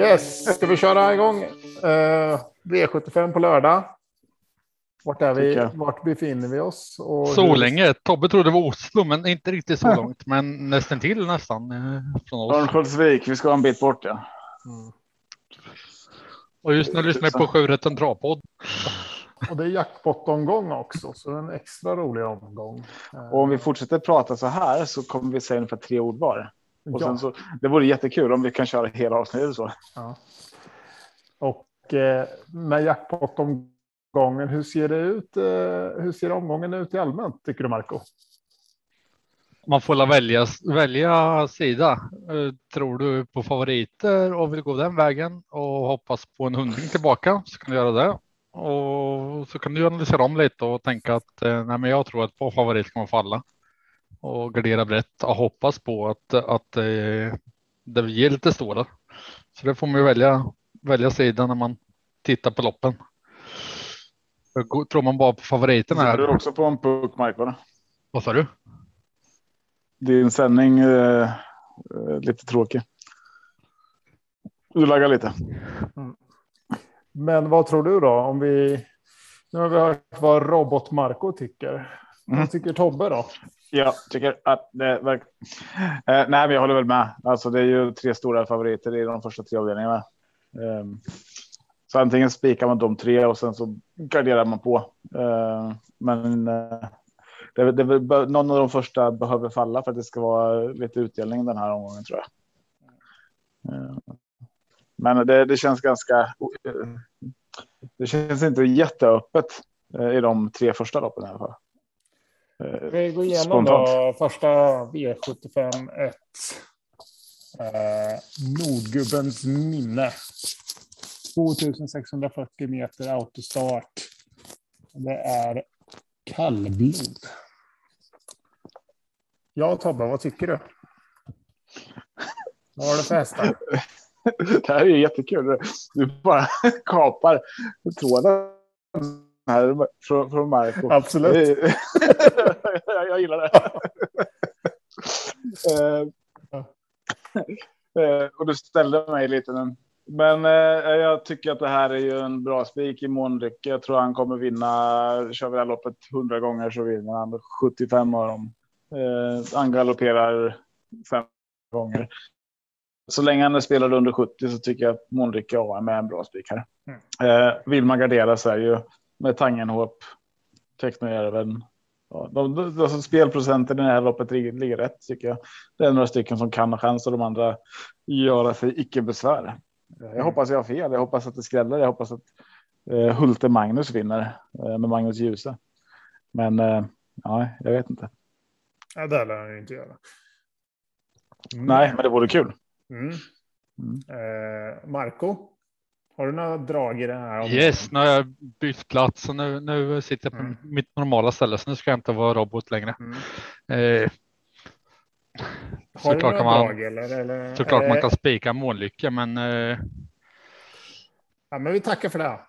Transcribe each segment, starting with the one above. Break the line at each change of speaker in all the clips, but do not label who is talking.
Yes, ska vi köra igång? Uh, V75 på lördag. Vart, är vi, vart befinner vi oss?
Och så länge. Tobbe trodde det var Oslo, men inte riktigt så långt, men nästan till nästan. Eh,
Örnsköldsvik, vi ska ha en bit bort ja.
Mm. Och just nu lyssnar jag på Sjurätten Travpodd.
Och det är jackpot-omgång också, så en extra rolig omgång.
Och om vi fortsätter prata så här så kommer vi säga ungefär tre ord var. Och ja. sen så, det vore jättekul om vi kan köra hela avsnittet så. Ja.
Och eh, med jackpot-omgången, hur ser det ut? Eh, hur ser omgången ut i allmänt tycker du Marco?
Man får välja, välja sida. Eh, tror du på favoriter och vill gå den vägen och hoppas på en hundring tillbaka så kan du göra det. Och så kan du analysera om lite och tänka att eh, nej, men jag tror att på favorit man falla och gardera brett och hoppas på att, att eh, det ger lite stora. Så det får man ju välja, välja sida när man tittar på loppen. Tror man bara på favoriterna här.
Du också på en puck, Mike,
Vad sa du?
Din sändning är eh, eh, lite tråkig. Du laggar lite.
Mm. Men vad tror du då? Om vi nu har vi hört vad Robot Marco tycker. Mm. Vad tycker Tobbe då?
Jag tycker att det verkar. eh, nej, men jag håller väl med. Alltså, det är ju tre stora favoriter i de första tre avdelningarna. Eh, så antingen spikar man de tre och sen så garderar man på. Ehm, eh, men det, det, någon av de första behöver falla för att det ska vara lite utdelning den här omgången tror jag. Ehm, men det, det känns ganska. Eh, det känns inte jätteöppet eh, i de tre första loppen i alla fall.
Vi går igenom då första V75 1. Eh, Nordgubbens minne. 2640 meter autostart. Det är kallblod. Ja, Tobbe, vad tycker du? Vad har du för hästar?
Det här är jättekul. Du bara kapar tråden här från, från Marco.
Absolut.
jag, jag gillar det. uh, uh, och du ställde mig lite nu. Men uh, jag tycker att det här är ju en bra spik i månrycke. Jag tror han kommer vinna. Kör vi det här loppet hundra gånger så vinner han 75 av dem. han galopperar fem gånger. Så länge han är spelad under 70 så tycker jag att Månrycke A är med en bra spik här. Mm. vill man gardera så är ju med Tangenhop, Technojärven. Ja, de, de, alltså spelprocenten i det här loppet ligger, ligger rätt tycker jag. Det är några stycken som kan ha chans och de andra göra sig icke besvär. Jag mm. hoppas jag har fel. Jag hoppas att det skräller. Jag hoppas att eh, Hulte Magnus vinner eh, med Magnus Djuse. Men eh, ja, jag vet inte.
Ja, det lär han inte göra.
Mm. Nej, men det vore kul.
Mm. Mm. Eh, Marco, har du några drag i det här?
Yes, nu har jag bytt plats och nu, nu sitter jag på mm. mitt normala ställe, så nu ska jag inte vara robot längre. Mm. Eh,
har såklart du några man, drag eller? eller
såklart man kan spika månlycka, men. Eh,
ja, men vi tackar för det.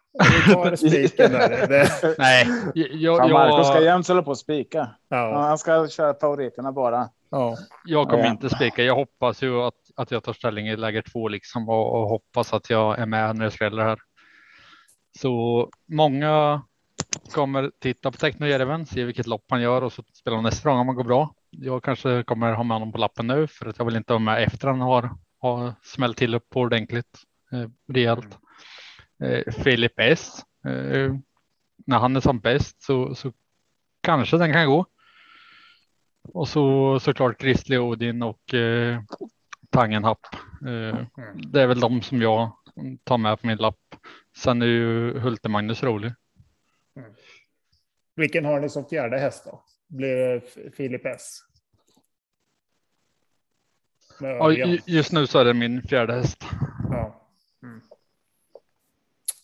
Vi tar spiken där.
Det... Nej,
jag, jag... Marco ska jämt hålla på att spika. Ja. Han ska köra favoriterna bara.
Ja. Jag kommer ja. inte spika. Jag hoppas ju att att jag tar ställning i läger två liksom och, och hoppas att jag är med när det smäller här. Så många kommer titta på Technojärven, se vilket lopp han gör och så spelar nästa gång om han går bra. Jag kanske kommer ha med honom på lappen nu för att jag vill inte vara med efter han har, har smällt till upp på ordentligt eh, rejält. Eh, Filip S. Eh, när han är som bäst så, så kanske den kan gå. Och så såklart Grizzly Odin och eh, Tangenhapp. Eh, mm. Det är väl de som jag tar med på min lapp. Sen är ju Hulte Magnus rolig. Mm.
Vilken har ni som fjärde häst då? Blir det Filip S?
Ja, just nu så är det min fjärde häst.
Ja. Mm.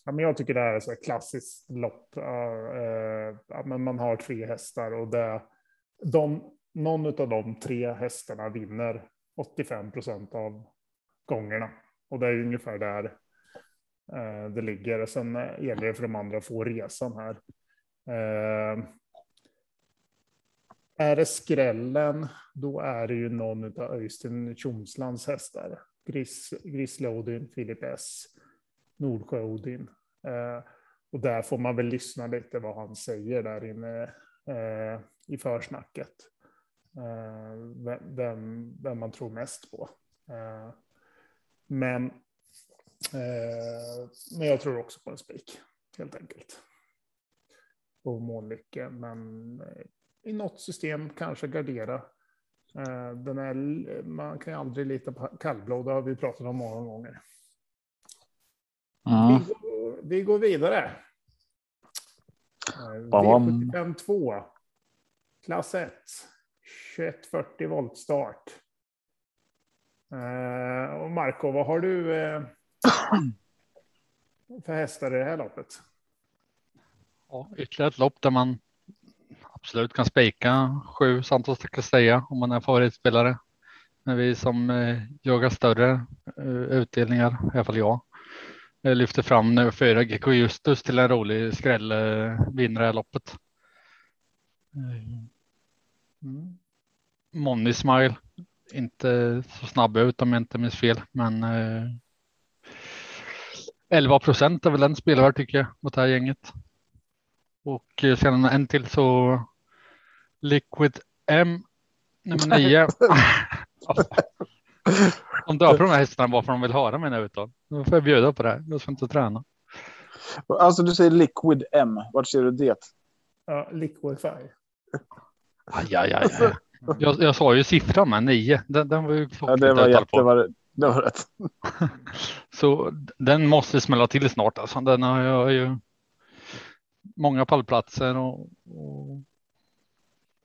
ja men jag tycker det här är så klassiskt lopp. Uh, men man har tre hästar och det, de, någon av de tre hästarna vinner 85 procent av gångerna. Och det är ungefär där eh, det ligger. Sen eh, gäller det för de andra att få resan här. Eh, är det skrällen, då är det ju någon av Öystein Tjomslands hästar. Gris, Grisle Odin, Filip S, Nordsjö Odin. Eh, och där får man väl lyssna lite vad han säger där inne eh, i försnacket. Eh, vem, vem man tror mest på. Eh, men, eh, men jag tror också på en spik, helt enkelt. På Månlycke, men i något system kanske gardera. Den är, man kan ju aldrig lita på kallblod, det har vi pratat om många gånger. Mm. Vi, går, vi, går, vidare. V75 2. Klass 1. 2140 volt start. Eh, och Marco, vad har du eh, för hästar i det här loppet?
Ja, ytterligare ett lopp där man absolut kan spika sju Santos de Castella om man är favoritspelare. Men vi som eh, jagar större eh, utdelningar, i alla fall jag, eh, lyfter fram nu fyra GK Justus till en rolig skrällvinnare i loppet. Mm. Money Smile, inte så snabb ut om jag inte minns fel, men eh, 11 procent är väl en spelvärd tycker jag mot det här gänget. Och eh, sen en till så Liquid M nummer nio. de dör på de här hästarna bara för de vill höra mina uttal. Då får jag bjuda på det här. Jag ska inte träna.
Alltså du säger Liquid M. Vart ser du det?
Ja, Liquify.
Aj, aj, aj. Jag, jag sa ju siffran med nio. Den, den var ju
ja, det var jätte, det var, rätt.
Så den måste smälla till snart. Alltså. Den har jag ju många pallplatser och, och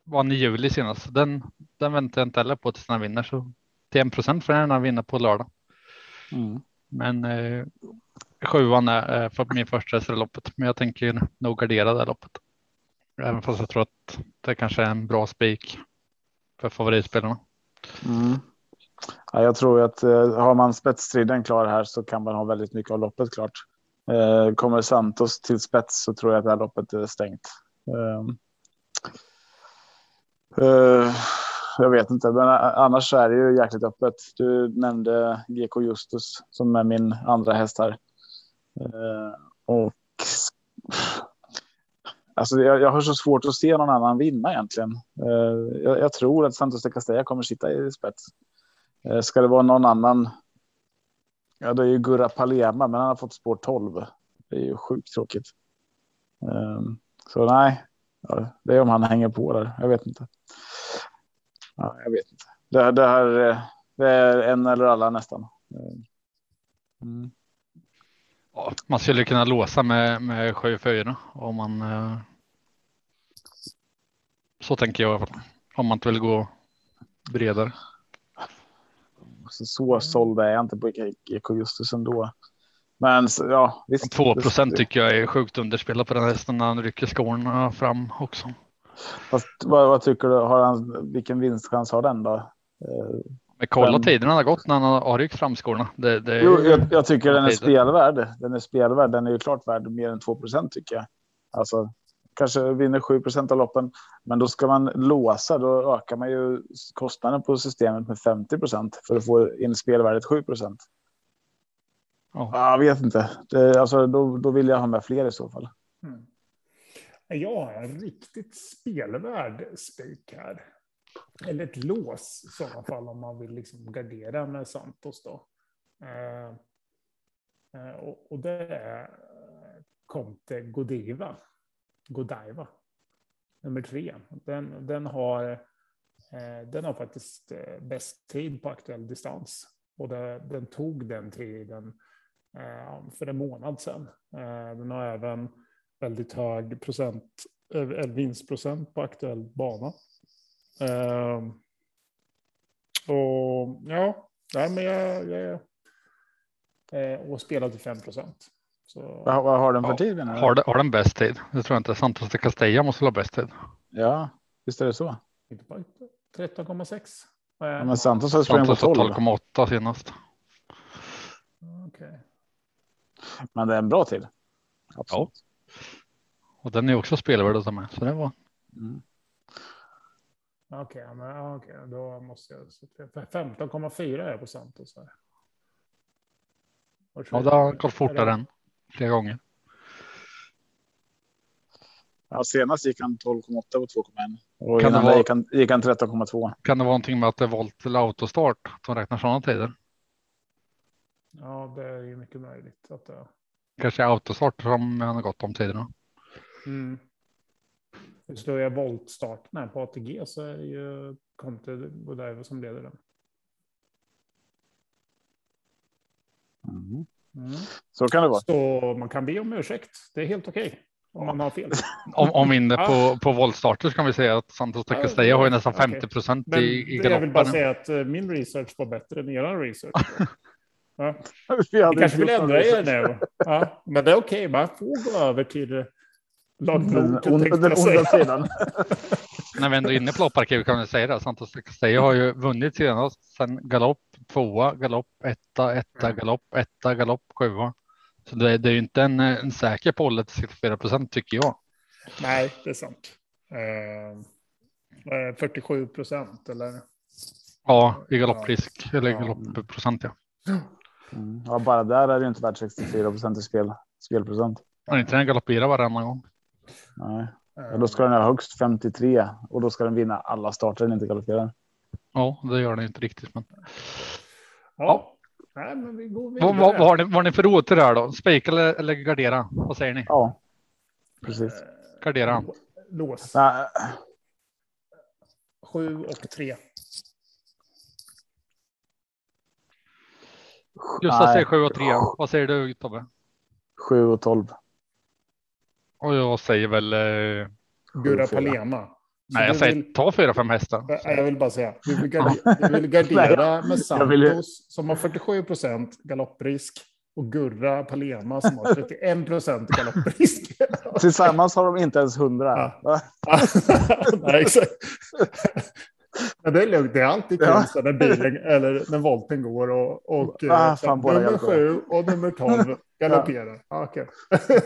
vann i juli senast. Den, den väntar jag inte heller på tills den vinner. Så till en procent får jag gärna vinna på lördag. Mm. Men eh, sjuan är för min första loppet. Men jag tänker nog gardera det loppet. Även fast jag tror att det kanske är en bra spik för favoritspelarna. Mm.
Ja, jag tror att eh, har man spetsstriden klar här så kan man ha väldigt mycket av loppet klart. Eh, kommer Santos till spets så tror jag att det här loppet är stängt. Ehm. Eh, jag vet inte, men eh, annars är det ju jäkligt öppet. Du nämnde GK Justus som är min andra häst här. Eh, och Alltså jag, jag har så svårt att se någon annan vinna egentligen. Eh, jag, jag, tror att Santos de Castella kommer sitta i spets. Eh, ska det vara någon annan? Ja, det är ju Gurra Palema, men han har fått spår 12. Det är ju sjukt tråkigt. Eh, så nej, ja, det är om han hänger på där. Jag vet inte. Ja, jag vet inte. Det, det här eh, det är en eller alla nästan.
Ehm, mm. Ja, man skulle kunna låsa med, med 7-4 om man. Eh, så tänker jag i alla fall. Om man inte vill gå bredare.
Så såld är jag inte på EK Justus ändå. Men ja,
visst. 2 procent tycker jag är sjukt underspelat på den hästen när han rycker skorna fram också.
Fast vad, vad, tycker du? Har han, vilken vinstchans har den då?
Eh, men kolla den... tiden han har gått när han har ryckt fram skorna. Det, det
jo, jag, jag, tycker den är spelvärd. Den är spelvärd. Den är ju klart värd mer än 2% tycker jag. Alltså kanske vinner 7% av loppen, men då ska man låsa. Då ökar man ju kostnaden på systemet med 50% för att få in spelvärdet 7 Oh. Jag vet inte. Det, alltså, då, då vill jag ha med fler i så fall. Mm.
Jag har en riktigt spelvärd spik här eller ett lås i sådana fall om man vill liksom gardera med Santos då. Eh, eh och, och, det är eh, Conte Godiva. Godiva. Nummer tre. Den, den, har, eh, den har faktiskt eh, bäst tid på aktuell distans. Och det, den tog den tiden eh, för en månad sedan. Eh, den har även väldigt hög procent, eh, vinstprocent på aktuell bana. Uh, och ja, nej, men jag, jag, eh, och spelar till 5 procent.
Vad, vad, har den för ja, tid?
Har, har den bäst tid? Jag tror inte Santos de Castella måste ha bäst tid.
Ja, visst är det så.
13,6.
Ja, men Santos har sprungit på
12,8 senast.
Okay.
Men det är en bra tid.
Absolut. Ja. Och den är också spelvärd att ta med. Så det var. Mm.
Okej, okay, men okay, då måste jag. 15,4 är på Santos. Här.
Ja, det har gått fortare än flera gånger.
Ja, senast gick han 12,8 på 2,1 och kan innan vara... gick han, gick han 13,2.
Kan det vara någonting med att det är volt eller autostart som räknar sådana tider?
Ja, det är ju mycket möjligt att det.
Kanske autostart som han har gått om tiderna.
Mm. Slår jag voltstarten här på ATG så är det ju Conte Godiva som leder den.
Mm. Mm. Så kan det vara.
Så man kan be om ursäkt. Det är helt okej. Okay, om man har fel.
om, om vi inne på, på voltstarter så kan vi säga att Santos Tecastella ja, har ju nästan 50 procent i, i galoppen.
Jag vill bara säga att eh, min research var bättre än er research. Ja. Vi kanske vill ändra er nu. Ja, men det är okej, okay. man får gå över till
Den onda sidan.
När vi ändå är inne på lopparkiv kan vi säga det. Santos Castella har ju vunnit senast sen galopp, tvåa, galopp, etta, etta, mm. galopp, etta, galopp, sjua. Så det, det är ju inte en, en säker poll till 64 procent tycker jag.
Nej, det är sant. Eh, 47 procent eller?
Ja, i galopprisk ja. eller galoppprocent. Ja.
Mm. ja, bara där är det inte värt 64 procent i spel, spelprocent.
Men inte den galopperar varannan gång.
Nej, och då ska den ha högst 53 och då ska den vinna alla starter den inte galopperar.
Ja, det gör den inte riktigt. Men...
Ja. Nej, men vi går
vad, vad, vad, har ni, vad har ni för råd till det här då? Spika eller, eller gardera? Vad säger ni?
Ja, precis.
Gardera.
Lås. Nej. Sju och tre.
Gustav säger sju och tre. Vad säger du Tobbe?
Sju och tolv.
Och jag säger väl. Eh...
Gurra Palema.
Nej, jag säger vill... ta fyra, fem hästar.
Jag vill bara säga, du vill gardera, du vill gardera med Santos vill... som har 47 procent galopprisk och Gurra Palema som har 31 procent galopprisk.
Tillsammans har de inte ens 100. Ja.
Nej, exakt. Men det är lugnt, det är alltid kul ja. när bilen eller när volten går och, och ah, fan, nummer sju och nummer tolv galopperar. Ja. Ah, okay.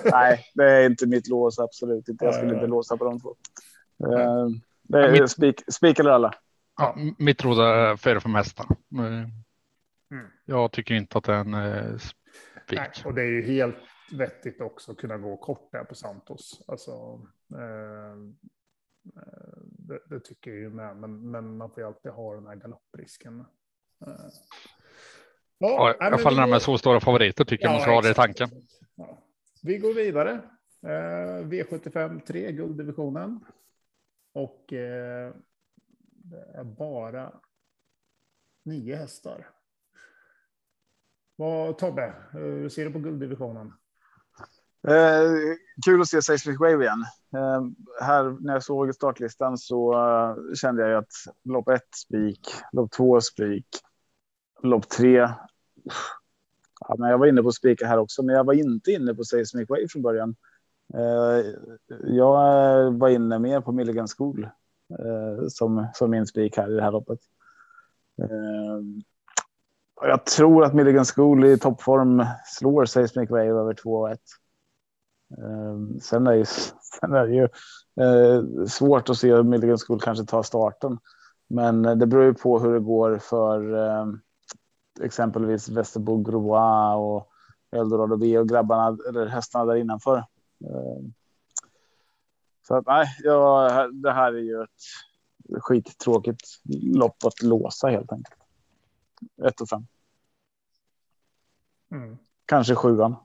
Nej, det är inte mitt lås, absolut inte. Jag skulle inte låsa på de två. Uh, det är mitt... spik, spik eller alla.
Ja, mitt råd är fyra för mesta. Mm. Jag tycker inte att det är en uh, spik. Nej,
och det är ju helt vettigt också att kunna gå kort där på Santos. Alltså, uh, det, det, tycker jag ju med, men, men man får ju alltid ha den här galopprisken.
Ja, ja, I alla fall när de är så stora favoriter tycker ja, jag man ska ha det i tanken.
Ja. Vi går vidare. Eh, V75 3, gulddivisionen. Och eh, det är bara nio hästar. Vad Tobbe, hur ser du på gulddivisionen?
Eh, kul att se Seismic Wave igen. Eh, här när jag såg startlistan så uh, kände jag ju att lopp ett spik, lopp två spik, lopp tre. Ja, men jag var inne på spika här också, men jag var inte inne på Seismic Wave från början. Eh, jag var inne mer på Milligan School eh, som, som min spik här i det här loppet. Eh, jag tror att Milligan School i toppform slår Seismic Wave över 2 1. Sen är, ju, sen är det ju eh, svårt att se hur Milligan School kanske tar starten. Men det beror ju på hur det går för eh, exempelvis Västerbo Groa och Eldorado B och grabbarna eller hästarna där innanför. Eh, så att nej, ja, det här är ju ett skittråkigt lopp att låsa helt enkelt. Ett och fem. Mm. Kanske sjuan.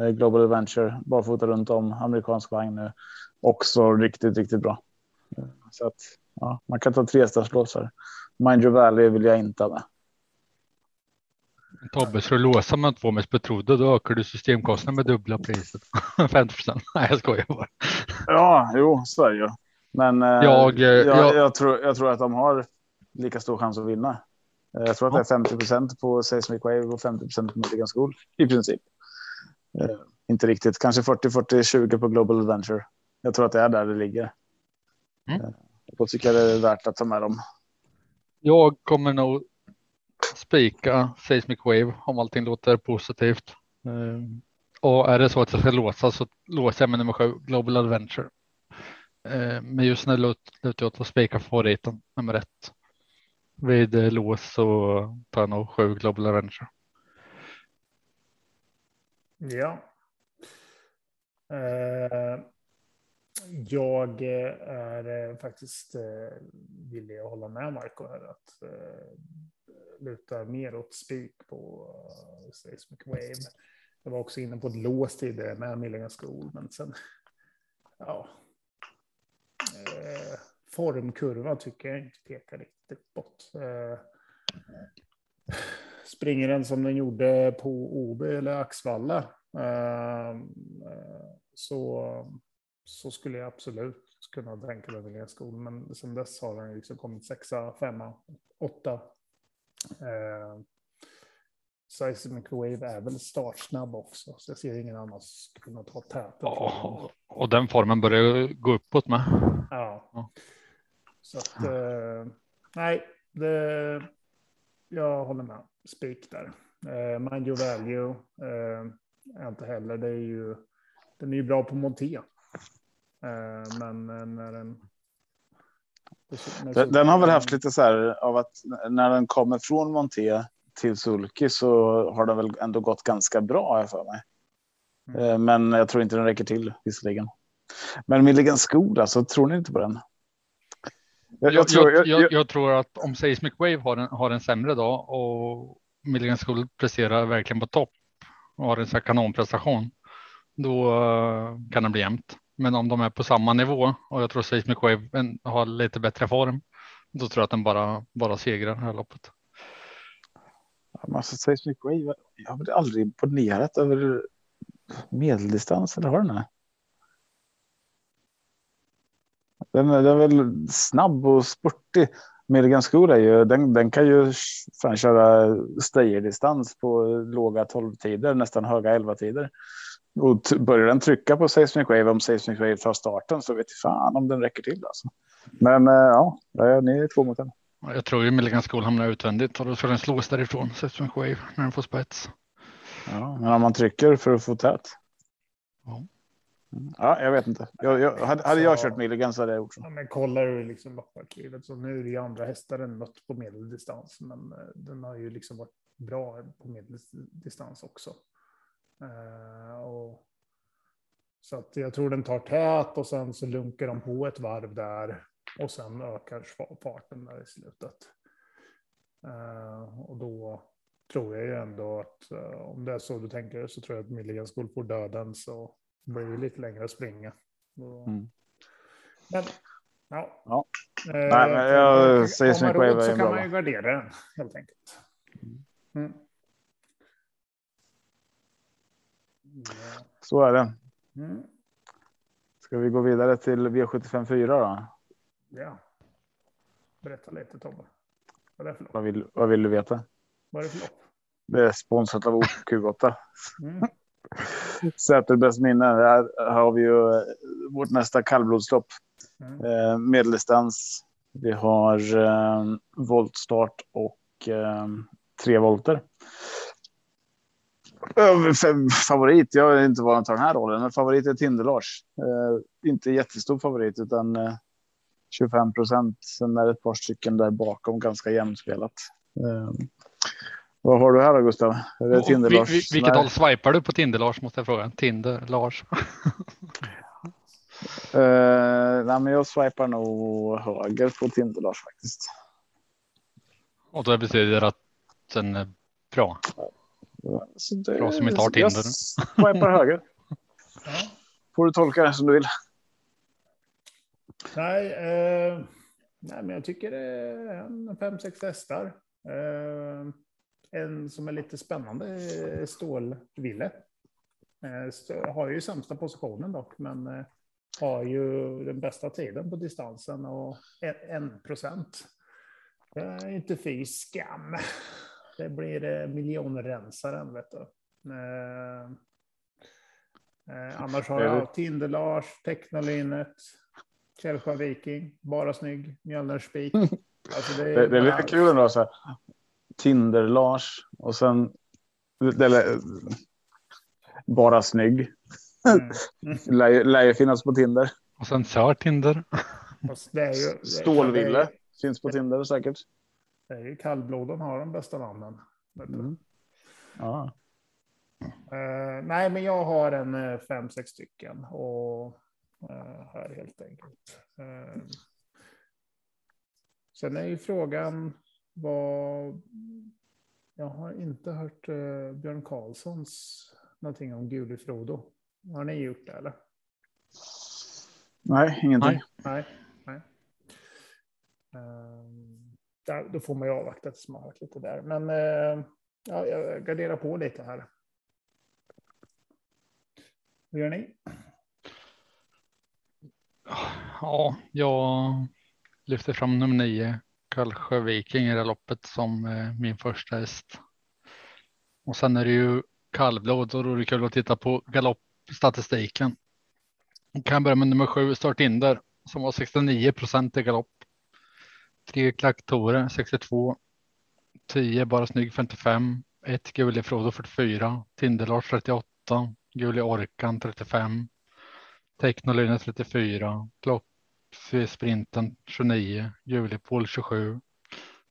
Eh, Global Adventure, barfota runt om, amerikansk vagn nu. Också riktigt, riktigt bra. Eh, så att ja, man kan ta tre startlåsar. Mind Your Valley vill jag inte ha med.
Tobbe, ska du låsa med två mest betrodda då ökar du systemkostnaden med dubbla priset. 50 procent. Nej, jag skojar bara.
Ja, jo, så är det ju. Men eh, jag, jag, jag, jag, tror, jag tror att de har lika stor chans att vinna. Jag tror att det är 50 procent på Seismic Wave och 50 procent på Milligan School i princip. Eh, inte riktigt, kanske 40, 40, 20 på Global Adventure. Jag tror att det är där det ligger. Mm. Eh, då tycker jag det är värt att ta med dem.
Jag kommer nog spika Seismic Wave om allting låter positivt. Eh, och är det så att jag ska låsa så låser jag med nummer sju, Global Adventure. Eh, men just nu lutar jag åt att spika favoriten nummer ett. Vid eh, lås så tar jag nog sju Global adventure.
Ja. Eh, jag eh, är eh, faktiskt eh, villig att hålla med Marco här att luta mer åt spik på Seismic Wave. Jag var också inne på ett lås tidigare med Milligan School, men sen ja, Formkurvan formkurva tycker jag inte pekar riktigt bort. Springer den som den gjorde på OB eller Axvalla så, så skulle jag absolut kunna tänka mig välja skol. Men sen dess har den liksom kommit sexa, femma, åtta. Eh, Seismic Wave är väl startsnabb också, så jag ser ingen annan som kunna ta täten.
Ja, och den formen börjar gå uppåt med.
Ja. ja. Så att, eh, nej, det, jag håller med. Spik där. Eh, Mind your value eh, inte heller. Det är ju, den är ju bra på monté. Eh, men när den
den, den, har väl haft lite så här av att när den kommer från Monté till Sulky så har den väl ändå gått ganska bra här för mig. Mm. Eh, men jag tror inte den räcker till visserligen. Men Milligan Skog, alltså, tror ni inte på den?
Jag, jag, tror, jag, jag, jag tror, att om Seismic Wave har en, har en sämre dag och Milligan Skog presterar verkligen på topp och har en så kanonprestation, då kan det bli jämnt. Men om de är på samma nivå och jag tror Seismic Wave har lite bättre form, då tror jag att den bara, bara segrar det här loppet.
Alltså, Seismic Wave, jag har aldrig imponerat över medeldistans, eller har den det? Den, den är väl snabb och sportig. Milligan School är ju, den, den kan ju fan köra stayerdistans på låga 12 tider, nästan höga 11 tider. Och börjar den trycka på Seismic Wave, om Seismic Wave tar starten så vet jag fan om den räcker till alltså. Men eh, ja, ni är två mot en.
Jag tror ju Milligan School hamnar utvändigt och då ska den slås därifrån, Seismic Wave, när den får spets.
Ja, men om man trycker för att få tät. Ja. Ja, jag vet inte. Jag, jag, hade, hade jag kört Milligan så hade jag gjort så.
Ja, men kollar du liksom lopparkivet så nu är det ju andra hästar än mött på medeldistans, men uh, den har ju liksom varit bra på medeldistans också. Uh, och, så att jag tror den tar tät och sen så lunkar de på ett varv där och sen ökar farten där i slutet. Uh, och då tror jag ju ändå att om det är så du tänker så tror jag att Milligan skulle få döden så det blir ju lite längre att springa. Mm. Men ja. ja.
Eh, Nej, men jag säger
som råd så kan man ju gardera den helt enkelt. Mm.
Ja. Så är det. Mm. Ska vi gå vidare till V75 4 då?
Ja. Berätta lite Tobbe.
Vad, är det för lopp? vad, vill, vad vill du veta?
Vad är det för lopp?
Det är sponsrat av OQ8. Mm. Säterbäst minne. Här har vi ju eh, vårt nästa kallblodslopp. Mm. Eh, medeldistans. Vi har eh, voltstart och eh, tre volter. Favorit, jag vet inte vad han tar den här rollen, men favorit är Tinder-Lars. Eh, inte jättestor favorit utan eh, 25 procent. Sen är det ett par stycken där bakom ganska jämnspelat. Eh, vad har du här då Gustav? Är det Tinder Lars? Vil,
vilket håll swipar du på Tinder Lars måste jag fråga. Tinder Lars.
uh, nej, men jag swipar nog höger på Tinder Lars faktiskt.
Och då betyder det att den är bra. Så det, bra som inte har Tinder. Jag
swipar höger. Får du tolka det som du vill.
Nej, eh, nej men jag tycker det är en fem, sex hästar. Eh, en som är lite spännande, Stålville. Eh, har ju sämsta positionen dock, men eh, har ju den bästa tiden på distansen och en procent. Inte fy skam. Det blir eh, miljonrensaren, vet du. annars har jag Tinder-Lars, Technolinet, Källsjö Viking, Bara Snygg, Mjölnerspik.
Alltså det, är, det, det är lite kul ändå. Så här. Tinder-Lars och sen eller, bara snygg. Mm. Lär, lär ju finnas på Tinder.
Och sen kör Tinder.
Ju,
Stålville. Finns på Tinder säkert.
Det är ju kallbloden har de bästa namnen.
Mm. Ja.
Eh, nej, men jag har en eh, fem, sex stycken och eh, här helt enkelt. Eh, sen är ju frågan vad. Jag har inte hört eh, Björn Karlssons någonting om Guli Frodo. Har ni gjort det eller?
Nej, ingenting.
Nej.
Nej. nej. Ehm, där, då får man ju avvakta tills man har hört lite där. Men eh, ja, jag garderar på lite här. Hur gör ni?
Ja, jag lyfter fram nummer nio, Kallsjö Viking i det loppet som eh, min första häst. Och sen är det ju kallblod och då är det kul att titta på galoppstatistiken. Jag kan börja med nummer sju, Start Inder, som var 69 procent i galopp. Tre klacktorer, 62. 10 bara snygg 55. Ett Guli Frodo 44. Tinderlars 38. Guli Orkan 35. Technolyne 34. Klopp sprinten 29. Julipol 27.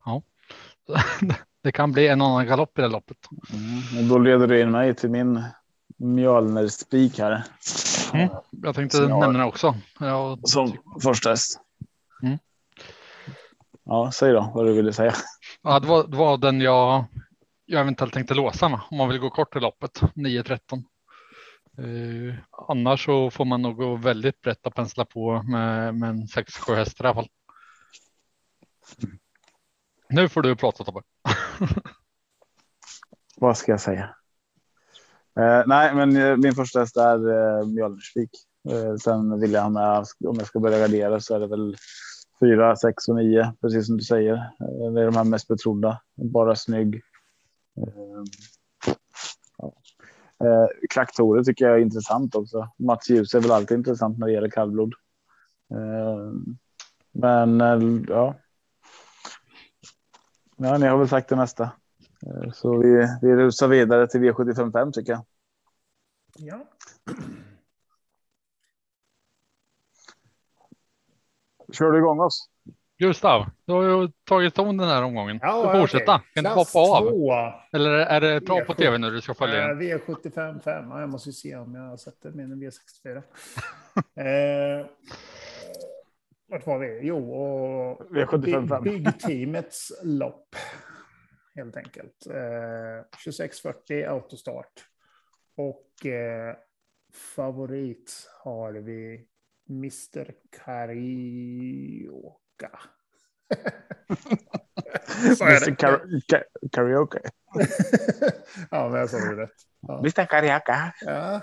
Ja, det kan bli en annan galopp i det loppet.
Mm. Och då leder du in mig till min Mjölner-spik här.
Mm. Jag tänkte
jag
nämna det också. Jag,
Som första häst.
Mm.
Ja, säg då vad du ville säga.
ja, det, var, det var den jag, jag eventuellt tänkte låsa med om man vill gå kort i loppet. 9.13. Uh, annars så får man nog gå väldigt brett och pensla på med, med en 6-7 hästar i alla fall. Nu får du prata Tobbe.
Vad ska jag säga? Eh, nej, men eh, min första häst är eh, Mjölnersvik. Eh, sen vill jag ha med, om jag ska börja gardera så är det väl fyra, sex och nio, precis som du säger. Eh, det är de här mest betrodda. Bara snygg. Klaktorer ja. Eh, tycker jag är intressant också. Mats Ljus är väl alltid intressant när det gäller kallblod. Ehm, men eh, ja. Ja, ni har väl sagt det mesta. Så vi, vi rusar vidare till V755 tycker jag.
Ja.
Kör du igång oss?
Gustav, du har ju tagit ton den här omgången.
Ja,
du fortsätta. Kan inte
Klass
hoppa av?
två.
Eller är det bra på
V7.
tv nu du ska följa?
Eh, V75 5. Ja, jag måste ju se om jag sätter min V64. eh, vart var vi? Jo, och
V75
Big- Byggteamets lopp. Helt enkelt. Eh, 2640 autostart. Och eh, favorit har vi Mr. Carioca.
Mr. Kar- Ka- Karaoke.
ja, men jag sa det rätt. Ja.
Mr. Karaoke.
Ja.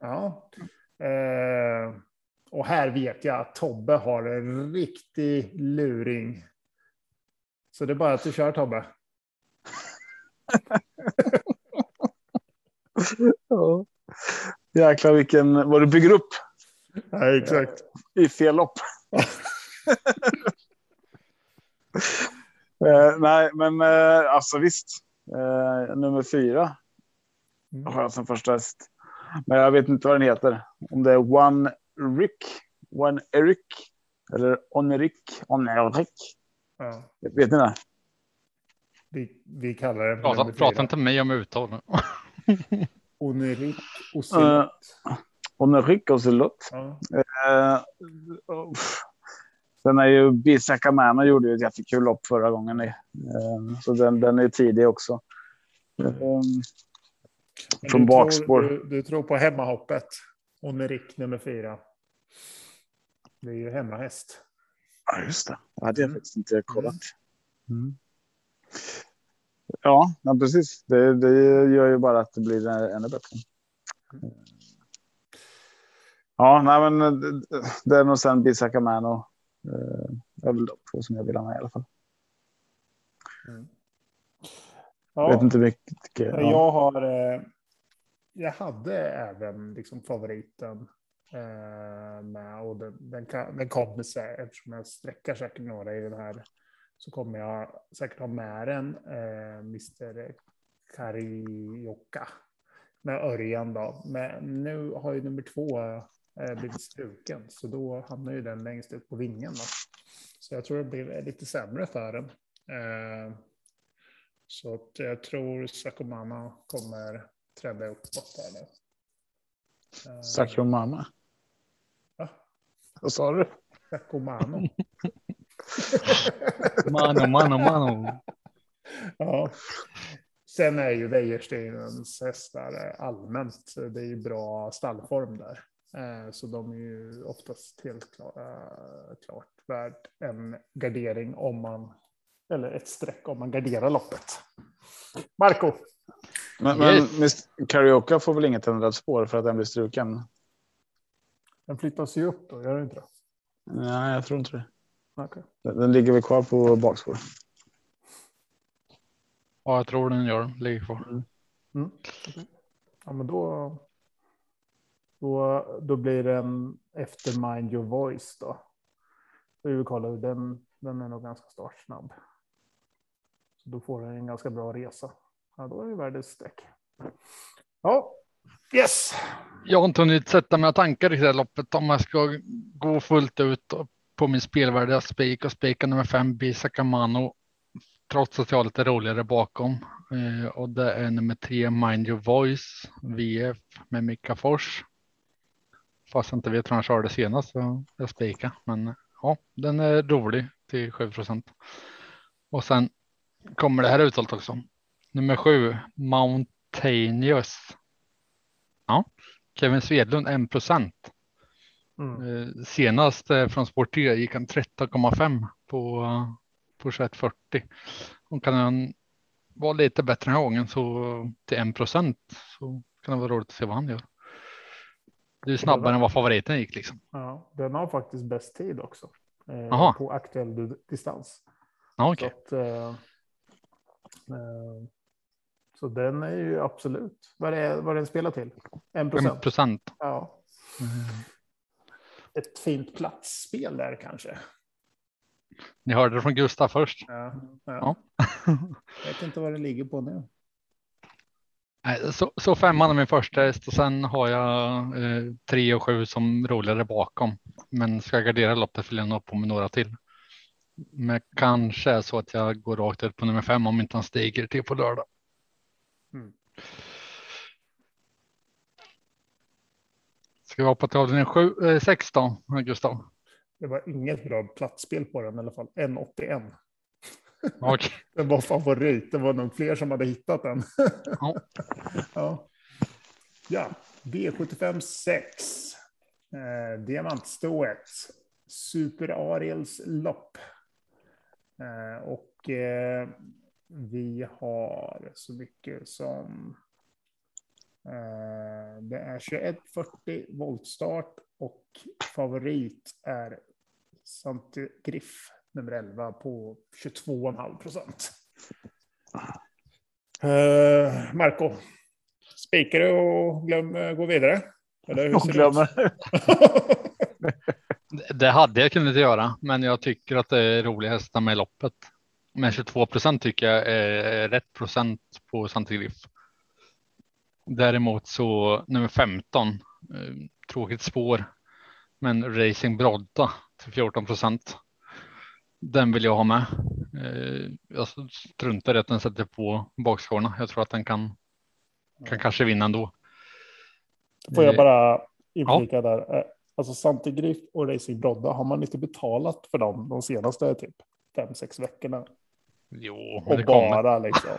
ja. Eh, och här vet jag att Tobbe har en riktig luring. Så det är bara att du kör Tobbe.
Ja. Jäklar vilken, vad du bygger upp
Ja, exakt.
i fel lopp. eh, nej, men eh, alltså visst. Eh, nummer fyra
Mm.
har jag som första häst. Men jag vet inte vad den heter. Om det är One Rick, One Eric eller Onerick, Onerick.
Ja.
Vet ni det?
Vi, vi kallar det
Prata, prata inte med mig om uttal. nu.
Och Zulot.
Ja.
Eh, uff. Sen är ju Bisaka Mana gjorde ju ett jättekul lopp förra gången. Eh, så den, den är tidig också. Eh,
Men
Från
du
bakspår.
Tror, du, du tror på hemmahoppet. Onerik nummer fyra. Det är ju hemmahäst.
Ja, just det. Det hade jag
Mm.
faktiskt inte kollat. Mm. Ja, ja, precis. Det, det gör ju bara att det blir ännu bättre. Ja, nej, men det- det är nog sen Bisaka Mano. Eh, det är väl de två som jag vill ha med i alla fall.
Ja.
Vet inte mycket. Ja.
Jag har. Eh, jag hade även liksom favoriten. Eh, med, och den, den, kan, den kommer sig eftersom jag sträcker säkert några i den här. Så kommer jag säkert ha med den. Eh, Mr. Karioka. Med Örjan då. Men nu har ju nummer två eh, blivit struken, så då hamnar ju den längst ut på vingen. Då. Så jag tror det blir lite sämre för den. Eh, så att jag tror Sakomama kommer träda uppåt där nu. Eh,
Sakomama?
Va?
Vad sa du?
Sakomano.
Mano, mano, mano.
ja. Sen är ju Wäjersteinens hästar allmänt, det är ju bra stallform där. Eh, Så de är ju oftast helt klara, klart värd en gardering om man, eller ett streck om man garderar loppet. Marco,
Men, men
Yes.
Karaoke får väl inget ändrat spår för att den blir struken?
den flyttas ju upp då, gör den inte det?
Nej, jag tror inte det.
Okej.
Den, den ligger väl kvar på bakspår.
Ja, jag tror den gör. Ligger kvar.
Mm. okej. Ja, men då, då, då blir den efter Mind Your Voice då. Vi vill kolla hur den, den är nog ganska startsnabb. Så då får den en ganska bra resa. Ja, då är det världens streck. Ja, yes.
Jag har inte hunnit sätta mina tankar i det här loppet om jag ska gå fullt ut på min spelvärdiga spik och spika nummer fem Bisakamano. Trots att jag har lite roligare bakom. Eh, och det är nummer tre Mind Your Voice VF med Mika Fors. Fast jag inte vet hur han körde senast så jag spika. Men ja, den är rolig till 7 procent. Och sen kommer det här uttalet också. Nummer sju Mountainous. Ja, Kevin Svedlund 1 procent.
Mm.
Eh, Senast eh, från Sport 3 gick han 13,5 på, på 2140. Och kan han vara lite bättre den här gången så till 1 procent så kan det vara roligt att se vad han gör. Det är snabbare än vad favoriten gick liksom.
Ja, den har faktiskt bäst tid också. Eh, på aktuell du- distans.
Ja,
Så,
okej.
att, eh, eh, så den är ju absolut. Vad är, vad den spelar till? En
1
procent. Ja, ett fint platsspel där kanske.
Ni hörde det från Gustav först.
Ja, ja.
Ja.
Jag vet inte vad det ligger på nu.
Så, så femman är min första häst och sen har jag eh, tre och sju som roligare bakom. Men ska jag gardera loppet vill jag nog på med några till. Men kanske är så att jag går rakt ut på nummer fem om inte han stiger till på lördag.
Mm.
Ska vi hoppa till avdelning sju, eh, sex då, Gustav?
Det var inget bra platsspel på den i alla fall. 1,81.
Okej.
Den var favorit. Det var nog fler som hade hittat den.
Ja.
ja. ja, V75 6. Eh, Diamantstået. Super Ariels lopp. Eh, och eh, vi har så mycket som. Eh, det är 2140 voltstart och favorit är Santi Griff nummer 11 på 22,5 procent. Uh, Marco, spikar du och glöm, eh, gå vidare? Eller hur ser det
glömmer.
Det- hade jag kunnat göra, men jag tycker att det är roliga hästar med loppet. Men 22 procent tycker jag är rätt procent på Santigriff. Däremot så nummer 15, eh, tråkigt spår, men Racing Brodda till 14 procent. Den vill jag ha med. Eh, Jag struntar i att den sätter på bakskårna. Jag tror att den kan, kan kanske vinna ändå.
Får jag
Eh,
bara inflika där. Eh, Alltså Santi Griff och Racing Brodda, har man inte betalat för dem de senaste typ fem, sex veckorna?
Jo,
Och
det kommer.
bara liksom.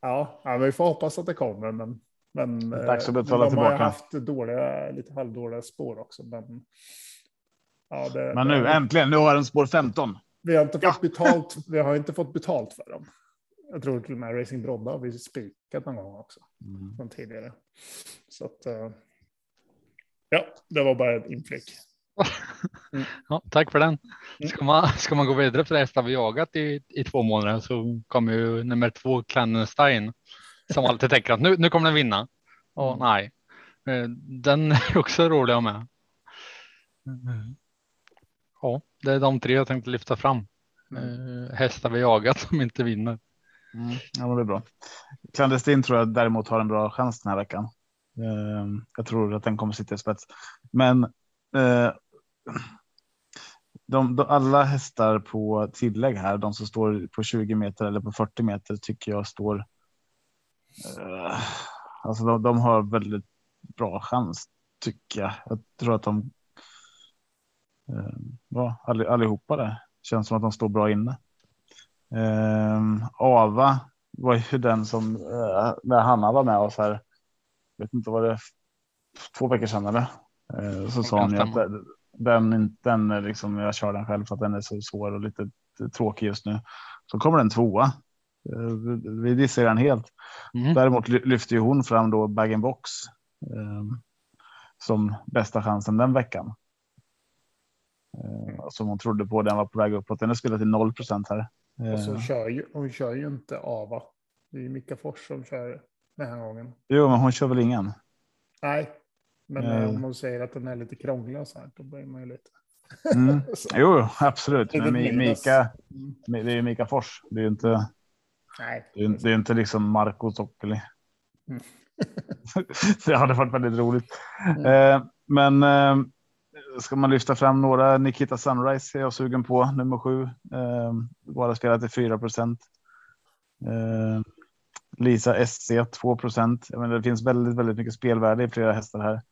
Ja, ja, men vi får hoppas att det kommer. Men, men
Dags att betala
de har
tillbaka.
haft dåliga, lite halvdåliga spår också. Men, ja, det,
Men nu
det,
äntligen, nu har den spår 15.
Vi har inte fått betalt. Vi har inte fått betalt för dem. Jag tror till och med Racing Brodda har vi spikat någon gång också från tidigare. Så att. eh, Ja, det var bara en inflick.
Ja, tack för den. Ska man, ska man gå vidare för hästar vi jagat i, i två månader så kommer ju nummer två Clandestine som alltid tänker att nu, nu kommer den vinna. Och
Mm.
nej, Eh, den är också rolig att ha med. Mm. Ja, det är de tre jag tänkte lyfta fram.
Mm.
Eh, hästar vi jagat som inte vinner.
Mm. Ja, men det är bra. Clandestin tror jag däremot har en bra chans den här veckan. Ehm, jag tror att den kommer sitta i spets, men eh, de, de, alla hästar på tillägg här, de som står på 20 meter eller på 40 meter tycker jag står. Eh, alltså de, de, har väldigt bra chans tycker jag. Jag tror att de. Eh, ja, all, allihopa det känns som att de står bra inne. Eh, Ava var ju den som eh, när Hanna var med oss här. Vet inte vad det är. Två veckor sedan eller? Eh, så sa hon ju att den, den liksom, jag kör den själv för att den är så svår och lite tråkig just nu. Så kommer den tvåa. Vi dissar den helt. Mm. Däremot lyfter ju hon fram då bag box eh, som bästa chansen den veckan. Eh, som hon trodde på. Den var på väg uppåt. Den är spelat till 0 här.
Och så kör ju, hon kör ju inte Ava. Det är ju Mika Fors som kör den här gången.
Jo, men hon kör väl ingen?
Nej, men mm. om man säger att den är lite krånglig och så här, då blir man ju lite.
Mm. jo, absolut. Men Mika, mm. det är ju Mika Fors. Det är ju inte. Nej. Det är, det är inte liksom Marco Sokkeli. Mm. det hade varit väldigt roligt. Mm. Eh, men eh, ska man lyfta fram några Nikita Sunrise är jag sugen på nummer sju. Eh, bara spelat till 4 procent. Eh, Lisa SC 2 procent. Det finns väldigt, väldigt mycket spelvärde i flera hästar här.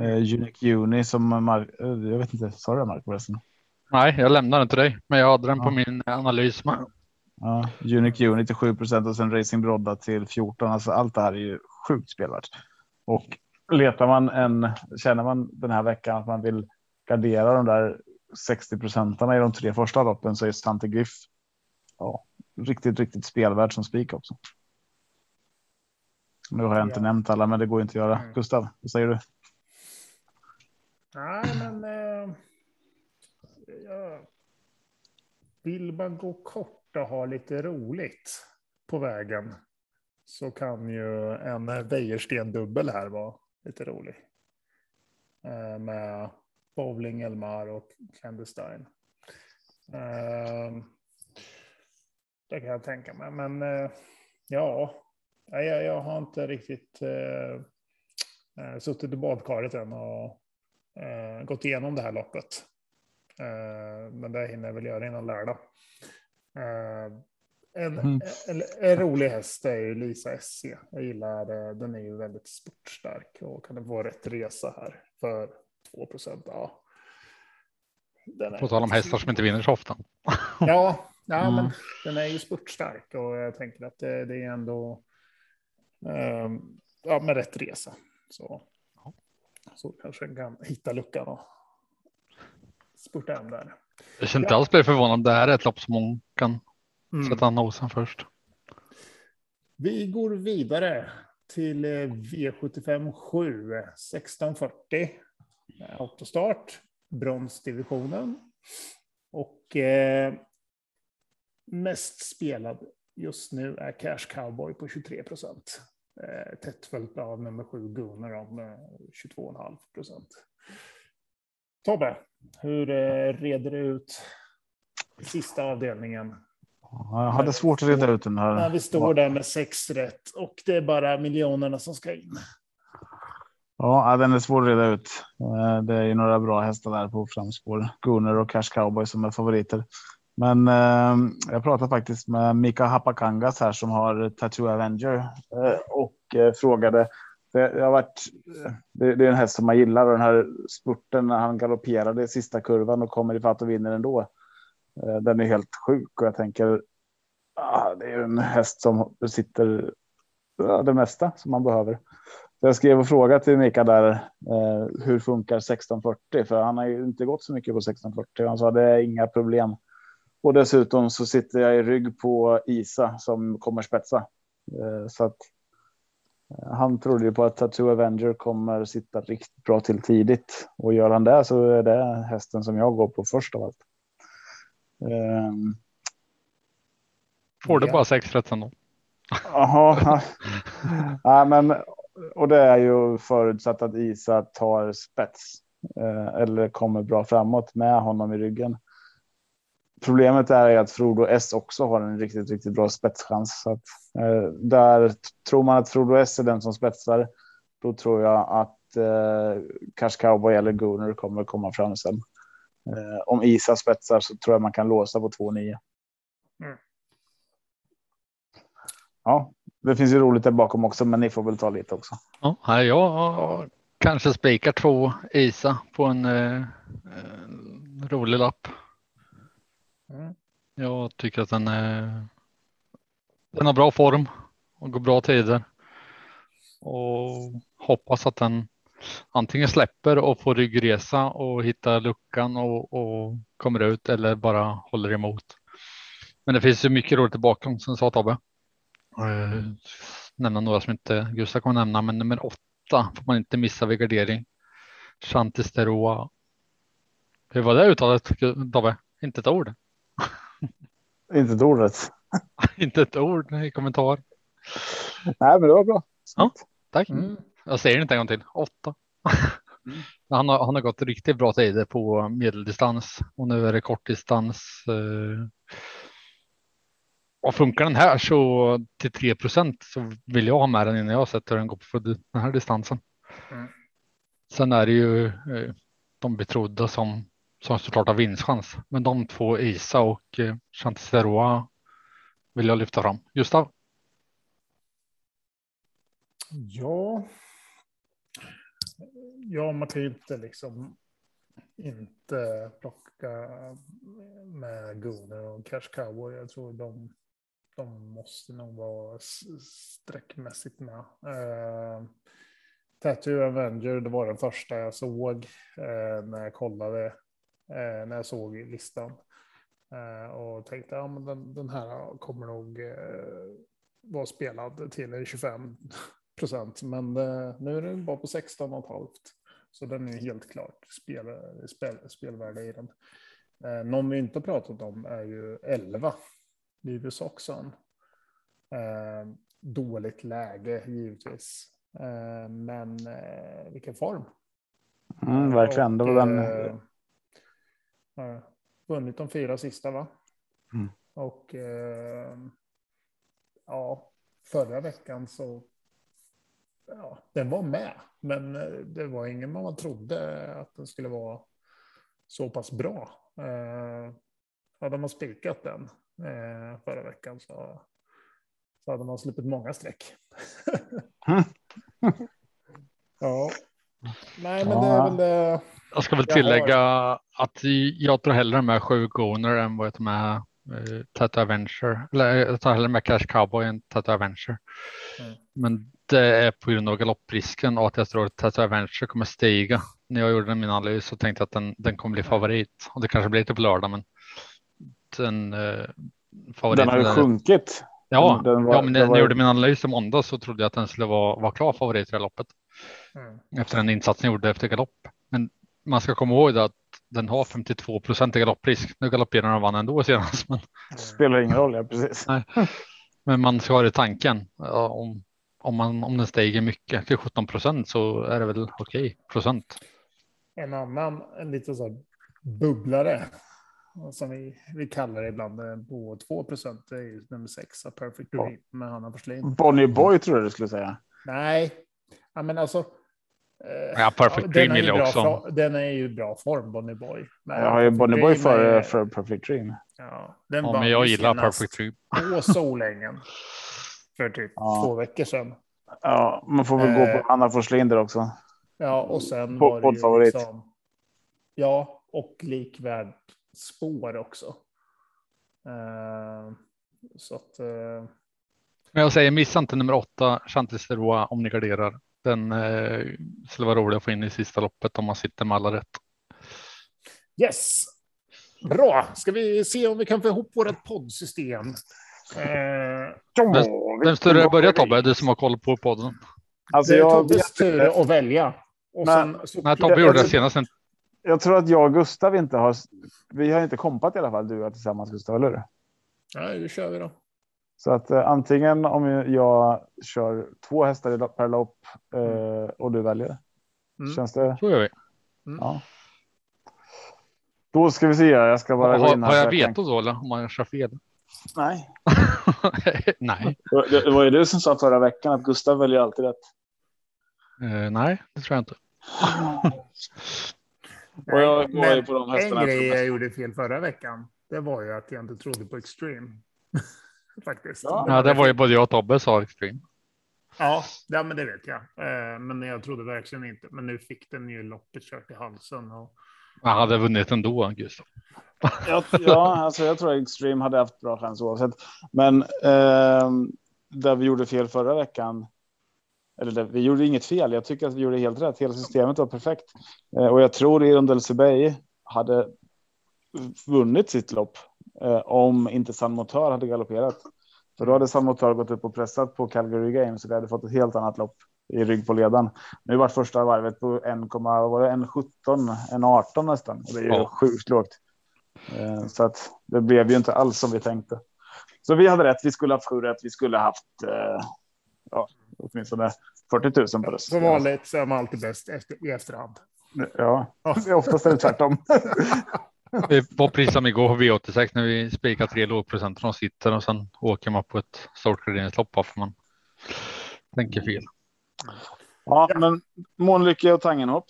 Eh, Unique Uni som Mark, eh, jag vet inte, sa du det Mark förresten?
Nej, jag lämnar den till dig, men jag hade den ja. på min analys.
Ja, Unique Uni till 7% och sen Racing Brodda till 14. Alltså allt det här är ju sjukt spelvärt. Och letar man en, känner man den här veckan att man vill gardera de där 60 procentarna i de tre första loppen så är Sante Griff ja, riktigt, riktigt spelvärd som spik också. Nu har jag inte ja. nämnt alla, men det går inte att göra. Mm. Gustav, vad säger du?
Nej, men. Eh, ja. Vill man gå kort och ha lite roligt på vägen så kan ju en Wäjersten dubbel här vara lite rolig. Eh, med Bowling, Elmar och Clandestine. Eh, det kan jag tänka mig, men eh, ja, jag, jag har inte riktigt eh, eh, suttit i badkaret än och eh, gått igenom det här loppet. Eh, men det hinner jag väl göra innan lördag. Eh, en, mm. en, en, rolig häst är ju Lisa SC. Jag gillar den är ju väldigt sportstark och kan få rätt resa här för 2 procent. Ja.
På tal om hästar som inte vinner så ofta.
ja, ja mm. men den är ju sportstark och jag tänker att det, det är ändå um, ja, med rätt resa. Så så kanske den kan hitta luckan och spurta hem där.
Jag känner inte alls bli förvånad. Det här är ett lopp som hon kan mm. sätta nosen först.
Vi går vidare till V75 7 1640. Autostart, bronsdivisionen. Och eh, mest spelad just nu är Cash Cowboy på 23 procent. Eh, tätt följt av nummer sju Gunnar om 22,5 procent. Tobbe, hur eh, reder du ut sista avdelningen?
Jag hade svårt att reda ut den här.
När vi står där med sex rätt och det är bara miljonerna som ska in.
Ja, den är svår att reda ut. Eh, det är ju några bra hästar där på framspår. Gunnar och Cash Cowboy som är favoriter. Men eh, jag pratade faktiskt med Mika Hapakangas här som har Tattoo Avenger eh, och eh, frågade. Det, har varit, eh, det, det, är en häst som man gillar och den här spurten när han galopperade i sista kurvan och kommer i fatt och vinner ändå. Eh, den är helt sjuk och jag tänker. Ah, det är en häst som besitter ja, det mesta som man behöver. Jag skrev och frågade till Mika där. Eh, hur funkar 1640? För han har ju inte gått så mycket på 1640. Han sa det är inga problem. Och dessutom så sitter jag i rygg på Isa som kommer spetsa. Eh, så att eh, han trodde ju på att Tattoo Avenger kommer sitta riktigt bra till tidigt och gör han det så är det hästen som jag går på först av allt.
Um, Får du ja. bara sex rätt ändå?
Jaha, ja, men och det är ju förutsatt att Isa tar spets eh, eller kommer bra framåt med honom i ryggen. Problemet är att Frodo S också har en riktigt, riktigt bra spetschans. Så att, eh, där tror man att Frodo S är den som spetsar. då tror jag att eh, Cash Cowboy eller Gunner kommer komma fram sen. Eh, om Isa spetsar så tror jag man kan låsa på 2-9. Mm. Ja, det finns ju roligt där bakom också, men ni får väl ta lite också.
Ja, jag kanske spikar två Isa på en eh, rolig lapp. Mm. Jag tycker att den, är, den har bra form och går bra tider. Och hoppas att den antingen släpper och får ryggresa och hittar luckan och, och kommer ut eller bara håller emot. Men det finns ju mycket roligt bakom som sa Tobbe. Uh, nämna några som inte Gustav kommer nämna, men nummer åtta får man inte missa vid gardering. Chantisteroa. Hur var det uttalet Tobbe? Inte ett ord.
Inte ett ordet.
inte ett ord i kommentar.
Nej, men det var bra.
Ja, tack. Mm. Jag säger det inte en gång till. Åtta. Mm. Han, har, han har gått riktigt bra tider på medeldistans och nu är det kortdistans. Eh, och funkar den här så till 3% så vill jag ha med den innan jag sett hur den går på den här distansen. Mm. Sen är det ju eh, de betrodda som som såklart har vinstchans. Men de två Isa och eh, Chantiseroa vill jag lyfta fram. Gustav?
Ja. Ja, man kan ju inte liksom inte plocka med Gunnar och Cash Cowboy. Jag tror de, de måste nog vara sträckmässigt med. Eh, Tattoo Avenger, det var den första jag såg eh, när jag kollade eh, när jag såg listan. Eh, och tänkte ja ja, den, den, här kommer nog eh, vara spelad till 25 procent. Men eh, nu är den bara på 16,5. Så den är helt klart spel, spel, spelvärde i den. Eh, någon vi inte pratat om är ju 11. Livius Oxon. Eh, dåligt läge givetvis. Eh, men eh, vilken form.
Mm, verkligen. Och, den
eh, har vunnit de fyra sista va? Mm. Och eh, ja, förra veckan så. Ja, den var med, men eh, det var ingen man trodde att den skulle vara så pass bra. Eh, hade man spikat den eh, förra veckan så, så hade man sluppit många streck. ja, nej, men det är väl det.
Jag ska väl tillägga att jag tror hellre med sju goner än vad jag tar med uh, Tattoo Adventure. Eller jag tar hellre med Cash Cowboy än Tattoo Adventure. Mm. Men det är på grund av galopprisken och att jag tror att Tattoo Adventure kommer stiga. När jag gjorde min analys så tänkte jag att den, den kommer bli favorit och det kanske blir lite på lördag, men den uh,
Den har ju sjunkit.
Ja, den var, ja men när jag gjorde min analys i måndag så trodde jag att den skulle vara, vara klar favorit i det loppet. Mm. Efter den insatsen jag gjorde efter galopp. Men man ska komma ihåg att den har 52 procent i galopprisk. Nu galopperar den vann ändå senast. Men...
Spelar ingen roll, ja precis. Nej.
Men man ska ha det i tanken. Om, om, man, om den stiger mycket till 17 procent så är det väl okej okay, procent.
En annan, en liten så bubblare som vi, vi kallar det ibland eh, på 2 procent. Det är ju nummer sex, A Perfect Dream med Hanna Forslin.
Bonnie Boy tror jag du skulle säga.
Nej, ja, men alltså
Eh, ja, Perfect Dream vill jag också.
Den är ju bra form, Bonnie Boy.
Men jag har ju Bonnie Boy för, är... för Perfect Dream.
Ja, den ja, men jag gillar Perfect Dream.
På Solängen. För typ ja. två veckor sedan.
Ja, man får väl eh, gå på eh, Anna Forslinder också.
Ja, och sen på, var det favorit. Liksom, ja, och likvärd spår också. Uh, så att. Uh,
men jag säger missa inte nummer åtta, Chantis Leroy, om ni garderar. Den eh, skulle vara rolig att få in i sista loppet om man sitter med alla rätt.
Yes, bra. Ska vi se om vi kan få ihop vårt poddsystem?
Eh, vem större börja Tobbe? Du som har koll på podden.
Alltså, det är Tobbes tur att välja.
Och men, sen, så, nej, Tobbe gjorde det senast.
Jag tror att jag och Gustav inte har. Vi har inte kompat i alla fall. Du och tillsammans Gustav, eller hur?
Nej, det kör vi då.
Så att eh, antingen om jag kör två hästar per lopp eh, och du väljer. Mm. Känns det?
Så gör vi.
Mm. Ja. Då ska vi se. Jag ska bara
ha, gå in här. Har jag veto då eller om man kör fel?
Nej.
Nej.
Det, det var ju du som sa förra veckan att Gustav väljer alltid rätt.
Eh, nej, det tror jag inte.
Och jag går ju på de
en
hästarna.
grej
efter
jag gjorde fel förra veckan, det var ju att jag inte trodde på Extreme. Faktiskt.
Ja.
Ja, det var ju både jag och Tobbe sa Extreme.
Ja, ja, men det vet jag. Eh, Men jag trodde verkligen inte. Men nu fick den ju loppet kört i halsen. Och...
Han hade vunnit ändå, Gustav.
Ja, ja alltså jag tror att Extreme hade haft bra chans oavsett. Men eh, där vi gjorde fel förra veckan. Eller där, vi gjorde inget fel. Jag tycker att vi gjorde helt rätt. Hela systemet var perfekt. Eh, och jag tror Irondelse Bay hade vunnit sitt lopp eh, om inte San Motör hade galopperat. För då hade San Motör gått upp och pressat på Calgary Games och vi hade fått ett helt annat lopp i rygg på ledan. Nu var första varvet på 1, vad var det 1,17, 1,18 nästan. Och det är ju
Ja.
sjukt lågt. Eh, Så att det blev ju inte alls som vi tänkte. Så vi hade rätt. Vi skulle haft sju rätt. Vi skulle haft eh, ja, åtminstone 40 000 på det.
Som vanligt så är man alltid bäst efter, i efterhand.
Ja, det är oftast är det tvärtom.
Det var precis som igår på V86 när vi spikar tre lågprocent från sitter och sen åker man på ett stort garderingslopp bara för man tänker fel.
Ja, men Månlycke och Tangenhop.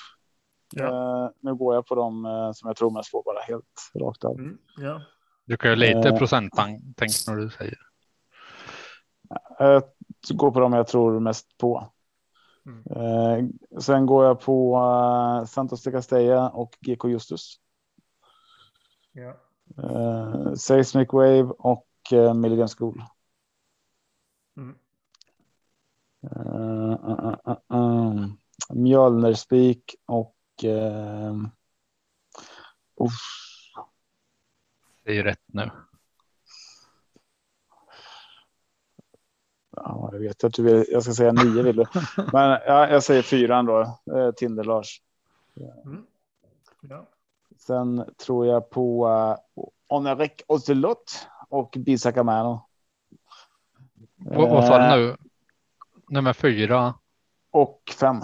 Ja.
Eh, nu går jag på dem eh, som jag tror mest på bara helt rakt av.
Mm, ja.
Du kan ju lite
Eh.
procenttänk när du säger.
Jag går på dem jag tror mest på.
Mm.
Eh, sen går jag på eh, Santos de Castella och GK Justus.
Ja.
Eh, Seismic Wave och eh, Milligan School.
Mm.
Uh, uh, uh, uh. Mjölnerspik och uh, uff,
Det är rätt nu.
Ja, jag vet att du vill. Jag ska säga nio vill du. Men ja, jag säger fyran då. Uh, Tinder Lars.
Mm. Ja.
Sen tror jag på uh, Onarek Ocelot och Bisaka Mano.
Vad, vad sa
Eh,
du nu? Nummer fyra.
Och fem.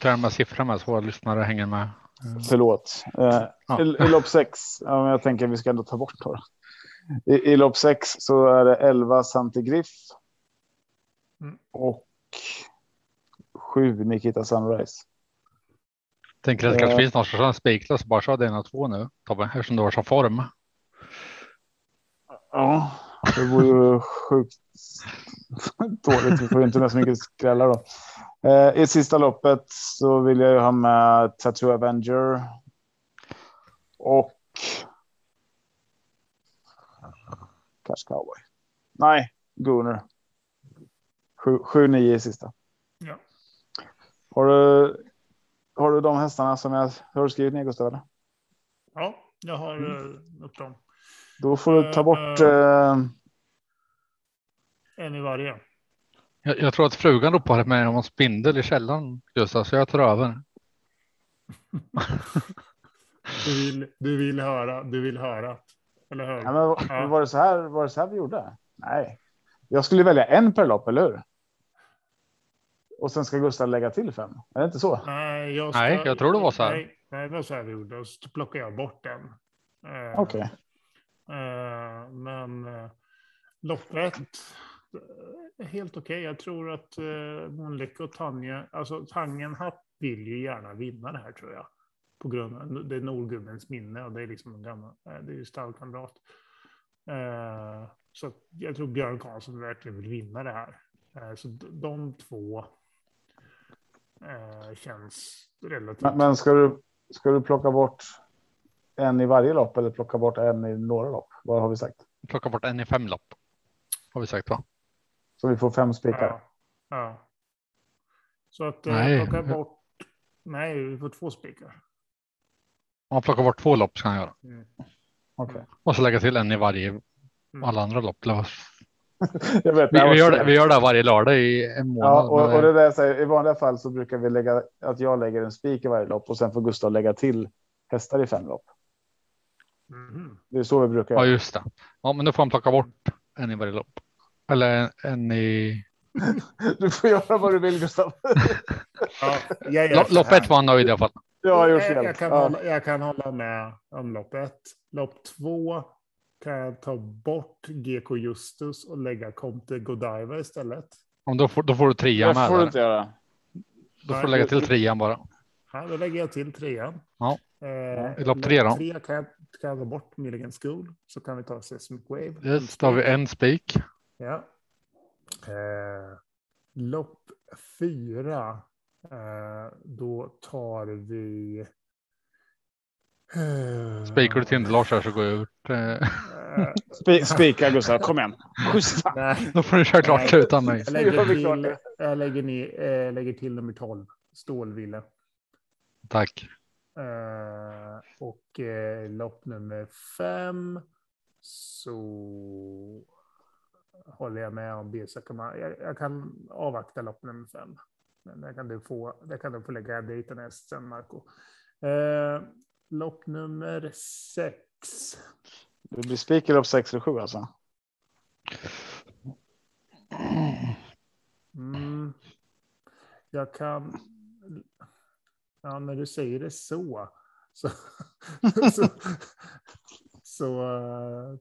Tar jag med siffror med så våra lyssnare hänger med.
Förlåt. Eh,
Ja.
i, I lopp sex. Ja, men jag tänker vi ska ändå ta bort då. I, I lopp sex så är det 11 Santigriff.
Mm.
Och sju Nikita Sunrise.
Tänker att det kanske
Eh.
finns någon som har spiklös. Bara kör det ena och två nu Tobbe, eftersom du har så form.
Ja, det vore ju sjukt dåligt. Vi får ju inte med så mycket skrällar då. Eh, I sista loppet så vill jag ju ha med Tattoo Avenger. Och. Cash Cowboy. Nej, Gunner. 7-9 i sista.
Ja.
Har du, har du de hästarna som jag har skrivit ner Gustav? eller?
ja, jag har mm. upp dem.
Då får du ta
Eh,
bort.
eh.
Eh,
En i varje.
Jag, jag tror att frugan ropade mig om en spindel i källaren Gustav, så jag tar över.
Du vill, du vill höra. Du vill höra. Eller hur?
Ja, men,
Ja.
var, det så här, var det så här vi gjorde? Nej. Jag skulle välja en per lopp, eller hur? Och sen ska Gustav lägga till fem. Är det inte så?
Nej, jag,
Nej, jag tror det var så här.
Nej, nej, det var så här vi gjorde. Och så plockar jag bort den. Eh,
Okej.
eh, men eh, loppet. eh, Helt okej. Jag tror att eh, Månlycke och Tanje, alltså Tangenhapp vill ju gärna vinna det här tror jag. På grund av det är Nordgubbens minne och det är liksom en gammal, eh, det är ju stallkamrat. Eh, så jag tror Björn Karlsson verkligen vill vinna det här. Eh, så de två eh, känns relativt.
Men, men ska, du, ska du plocka bort en i varje lopp eller plocka bort en i några lopp? Vad har vi sagt?
Plocka bort en i fem lopp. Har vi sagt va?
Så vi får fem spikar.
Ja. ja. Så att
Nej.
plocka bort. Nej, vi får två spikar.
Om man plockar bort två lopp ska han göra.
Mm.
Okej.
Och så lägga till en i varje
Mm.
alla andra lopp.
Jag vet,
Vi,
här
vi, gör det, vi gör det varje lördag i en månad.
Ja, och, och det där jag säger, i vanliga fall så brukar vi lägga att jag lägger en spik i varje lopp och sen får Gustav lägga till hästar i fem lopp.
Mhm.
Det är så vi brukar
Ja, just det. Ja, men då får han plocka bort en i varje lopp. Eller en, en i...
Du får göra vad du vill Gustav.
Ja,
Lopp,
så här.
ett var han nöjd i alla fall.
Jag har gjort
jag,
fel.
jag, kan
Ja.
hålla, jag kan hålla med om lopp ett. Lopp två kan jag ta bort GK Justus och lägga Comte Godiva istället.
Om då, får, då får du trean med.
får du inte göra.
Då får du lägga till trean bara.
Ja, då lägger jag till trean.
Ja.
Eh,
lopp tre då?
Tre kan jag, kan jag ta bort Milligan School. Så kan vi ta Seismic Wave.
Yes, då har vi en spik.
Ja. Eh, lopp fyra. Eh, då tar vi. Eh,
Spikar du till inte Lars här så går jag ut. Eh,
Spi- Spika Gustav, kom igen.
Nej,
Då får du köra klart
Nej.
utan mig.
jag lägger till, jag lägger, ner, eh, lägger till nummer 12. Stålville.
Tack.
Och lopp nummer fem så håller jag med om Birsa. Jag, jag kan avvakta lopp nummer fem. Där kan du få, där kan du få lägga dit en häst sen, Marco. Eh, lopp nummer sex.
Det blir spik i lopp 6 eller 7 alltså.
Mm. Jag kan. Ja, när du säger det så. Så, så, så eh,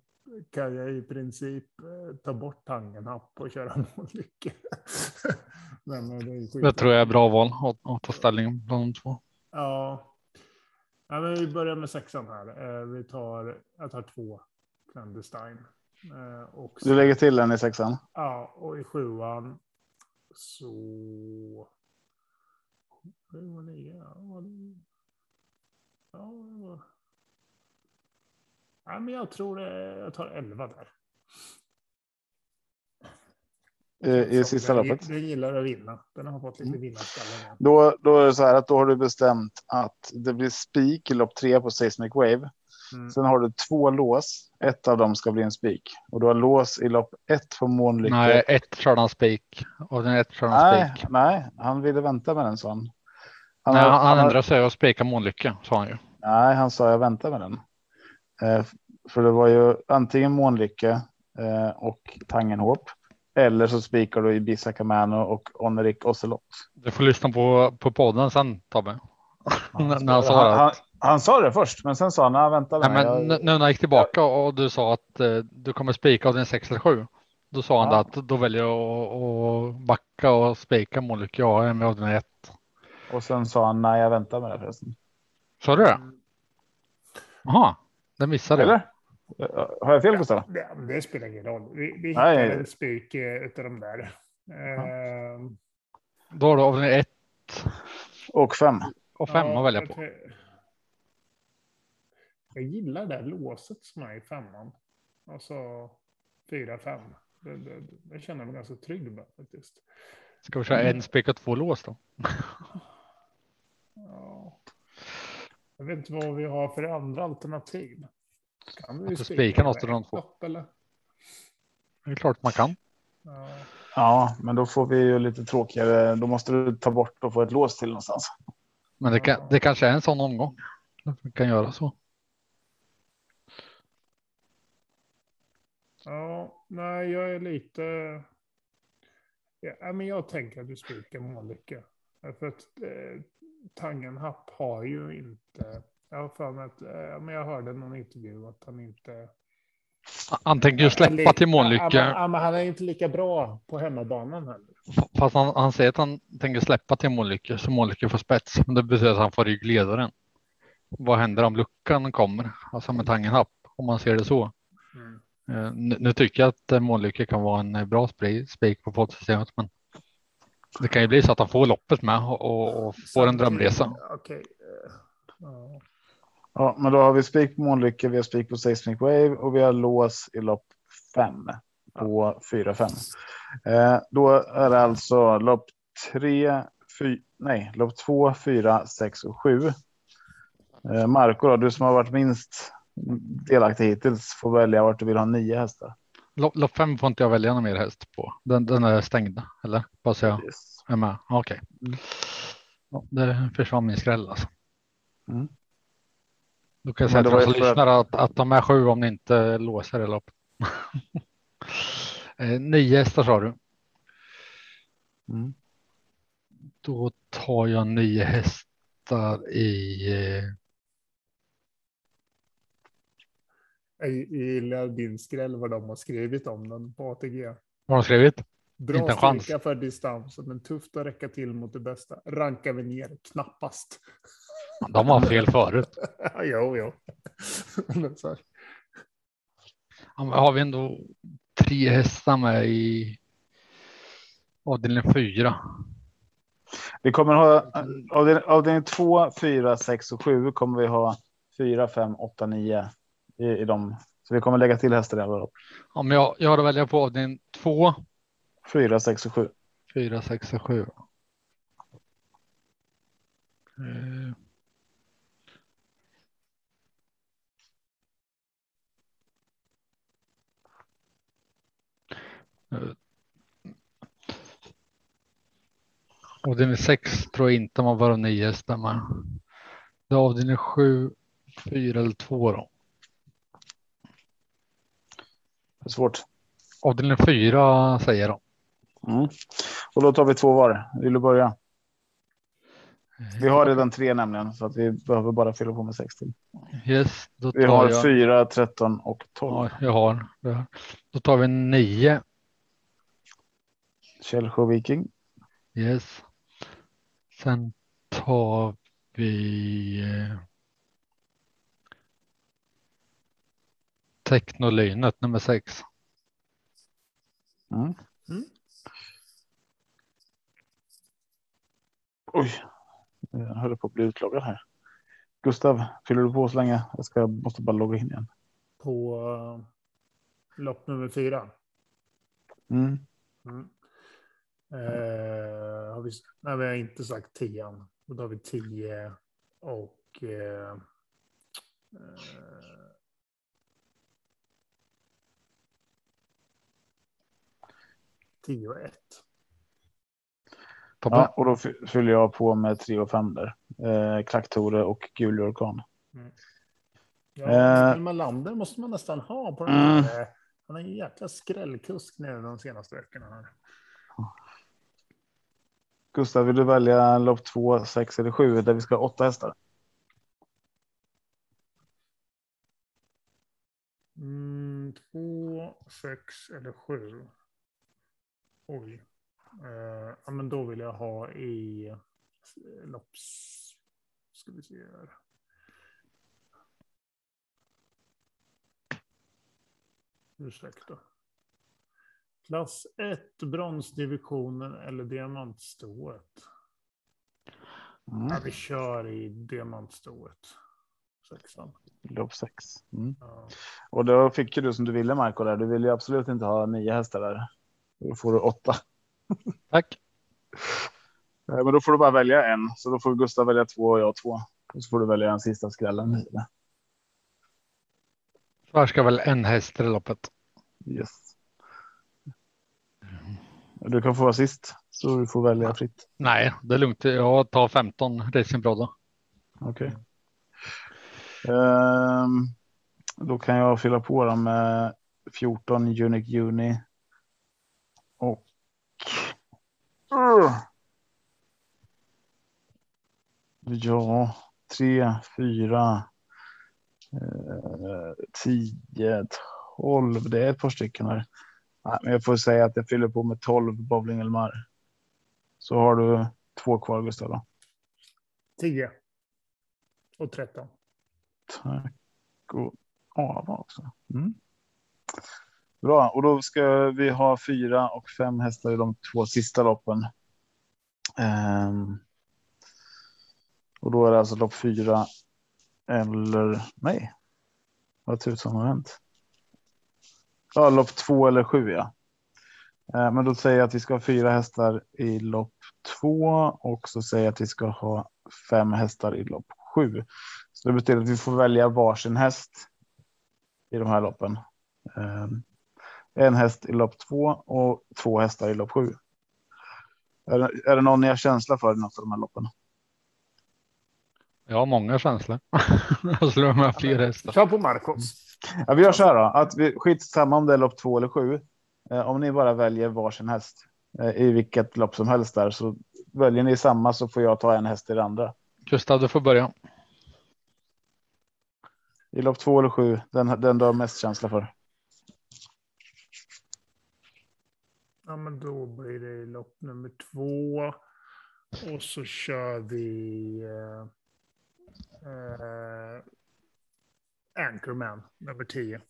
kan jag i princip eh, ta bort Tangenhapp och köra Månlycke. Men, eh, det
tror jag är bra val att, ta ställning bland de två.
Ja. ja men vi börjar med sexan här. Eh, Vi tar, jag tar två Clandestine. Och
Du lägger till en i sexan.
Ja, och i sjuan så... Sju och nio, Ja, det var- ja, men jag tror det, jag tar elva där.
I, i
Så
sista
den,
loppet.
Den gillar att vinna. Den har fått lite
Mm.
vinnarskalle.
Då, då är det så här att då har du bestämt att det blir spik i lopp tre på Seismic Wave.
Mm.
Sen har du två lås. Ett av dem ska bli en spik och du har lås i lopp ett på Månlycke.
Nej, ett körde han spik och den ett körde han
nej,
spik.
nej, han ville vänta med den sa han. Han,
Nej,
har-
han, han
har-
ändrade sig och spikade Månlycke sa han ju.
Nej, han sa jag väntar med den. Eh, för det var ju antingen Månlycke eh, och Tangenhop. Eller så spikar du Ibiza Camano och Onrik Ocelot.
Du får lyssna på, på podden sen Tobbe. N- när han sa
han,
det.
han, han sa det först, men sen sa han nej, vänta med
Nej,
Jag-
nu när jag gick tillbaka och du sa att eh, du kommer spika av din 6 eller 7. Då sa han
Ja.
att då väljer jag att, backa och spika Månlycke. Ja, en av dina ett.
Och sen sa han nej, jag väntar med det förresten.
Sa du det?
Mm.
Jaha, det missade.
Eller? Har jag fel Gustav?
Det, det spelar ingen roll. Vi, vi
Nej.
hittar en spik eh, utav de där. Eh,
Då har du ett
Och fem.
och fem
ja,
att välja
jag
på.
Jag gillar det låset som är i femman. Alltså fyra, fem. Det, det, det känner jag mig ganska trygg med faktiskt.
Ska vi köra en spik och två lås då?
Ja. Jag vet inte vad vi har för andra alternativ. Kan vi
spikar något av de två.
Eller?
Det är klart man kan.
Ja.
Ja, men då får vi ju lite tråkigare. Då måste du ta bort och få ett lås till någonstans.
Men det, kan, det kanske är en sån omgång. Vi kan göra så.
Ja, nej, jag är lite... Ja, men jag tänker att du spikar Månlycke. För att eh, Tangenhapp har ju inte... Jag har för mig att... Eh, men jag hörde någon intervju att han inte...
Han tänker ju släppa till Månlycke.
ja, men han är inte lika bra på hemmabanan heller.
Fast han, han säger att han tänker släppa till Månlycke så Månlycke får spets. Men det betyder att han får ryggledaren. Vad händer om luckan kommer? Alltså med Tangenhapp. Om man ser det så.
Mm.
Eh, Nu, nu tycker jag att Månlycke kan vara en bra spik på poddsystemet. Men det kan ju bli så att han får loppet med och, och, får en drömresa.
Okej. eh, ja.
Ja, men då har vi spik på Månlycke, vi har spik på Seismic Wave och vi har lås i lopp fem på 4-5. Eh, då är det alltså lopp tre, fy, nej, lopp två, fyra, sex och sju. Eh, Marco, då, du som har varit minst delaktig hittills får välja vart du vill ha nio hästar.
Lopp, lopp fem får inte jag välja någon mer häst på. Den, den är stängd, eller? Bara så jag
Yes.
är med. Okej.
Mm.
Ja, det försvann min skräll alltså.
Mm.
Då kan jag säga till de som lyssnar att, att de är sju om ni inte låser det loppet. Eh, Nio hästar sa du.
Mm.
Då tar jag nio hästar i. eh,
Jag gillar din skräll vad de har skrivit om den på ATG.
Vad har de skrivit?
Bra
Inte en chans.
för distans, men tufft att räcka till mot det bästa. Rankar vi ner? Knappast.
De har fel förut.
Jo, jo. Men så här,
Ja, men har vi ändå tre hästar med i avdelning fyra.
Vi kommer ha avdelning, avdelning 2, 4, 6 och 7 kommer vi ha 4, 5, 8, 9 i, i dem. Så vi kommer lägga till hästar i alla
men jag, jag har att välja på avdelning två,
4, 6 och 7.
fyra, sex och sju. Eh. Avdelning sex tror jag inte man var nio med. Det är avdelning sju, fyra eller två då.
Det är svårt.
Avdelning fyra säger de.
Mm. Och då tar vi två var. Vill du börja? Vi har redan tre nämligen så att vi behöver bara fylla på med sex till.
Yes, då
Vi
tar
har
jag.
4, 13 och 12.
Ja, jag har. Då tar vi nio.
Källsjö Viking.
Yes. Sen tar vi. Technolynet nummer sex.
Mm.
Mm.
Oj, jag höll på att bli utloggad här. Gustav, fyller du på så länge? Jag ska, måste bara logga in igen.
på uh, lopp nummer fyra.
Mm.
Mm. Eh, har vi, nej, vi har inte sagt tian. Och då har vi tio och eh, eh, tio och ett.
Tobbe.
Ja, och då fy- fyller jag på med 3 och 5 där. Eh, Klacktore och Gul Orkan.
Ja,
Eh.
Melander måste man nästan ha på den
Mm.
här. eh, Han är en jäkla skrällkusk nu de senaste veckorna. Här.
Gustav, vill du välja lopp 2, 6 eller 7 där vi ska ha åtta hästar?
Mm, två, sex eller sju. Oj. Eh, ja, men då vill jag ha i lopps... Ska vi se här. Ursäkta. Klass 1, bronsdivisionen eller diamantstået.
Mm.
Ja, vi kör i diamantstået. Sexan.
Lopp 6. Mm.
Ja.
Och då fick ju du som du ville Marco där. Du ville ju absolut inte ha nio hästar där. Då får du åtta.
Tack.
Men då får du bara välja en. Så då får Gustav välja två och jag två. Och så får du välja den sista skrällen.
Här ska väl en häst i loppet.
Yes. Du kan få vara sist. Så du får välja fritt.
Nej, det är lugnt. Jag tar 15 racingbrodda.
Okej. Ehm, då kan jag fylla på dem med 14 Unique Uni. Och. Ja, tre, fyra, eh, tio, tolv. Det är ett par stycken här. Nej, men jag får säga att jag fyller på med 12 Bowling Elmar. Så har du två kvar Gustav. Då.
10. Och 13.
Tack och Ava också. Mm. Bra, och då ska vi ha fyra och fem hästar i de två sista loppen. Um, Och då är det alltså lopp fyra eller nej. Vad tusan har hänt? Ja, lopp två eller sju ja. Ehm, men då säger jag att vi ska ha fyra hästar i lopp två och så säger jag att vi ska ha fem hästar i lopp sju. Så det betyder att vi får välja varsin häst i de här loppen. Ehm, en häst i lopp två och två hästar i lopp sju. Är det, är det någon ni har känsla för i något av de här loppen?
Jag har många känslor. Jag slår med fler hästar.
Kör på Marcos.
Ja, vi gör så här då, att vi skit samma om det är lopp två eller sju. Eh, om ni bara väljer varsin häst eh, i vilket lopp som helst där så väljer ni samma så får jag ta en häst i det andra.
Gustav, du får börja.
I lopp två eller sju, den, den du har mest känsla för.
Ja, men då blir det lopp nummer två. Och så kör vi eh, eh, Anchorman nummer 10.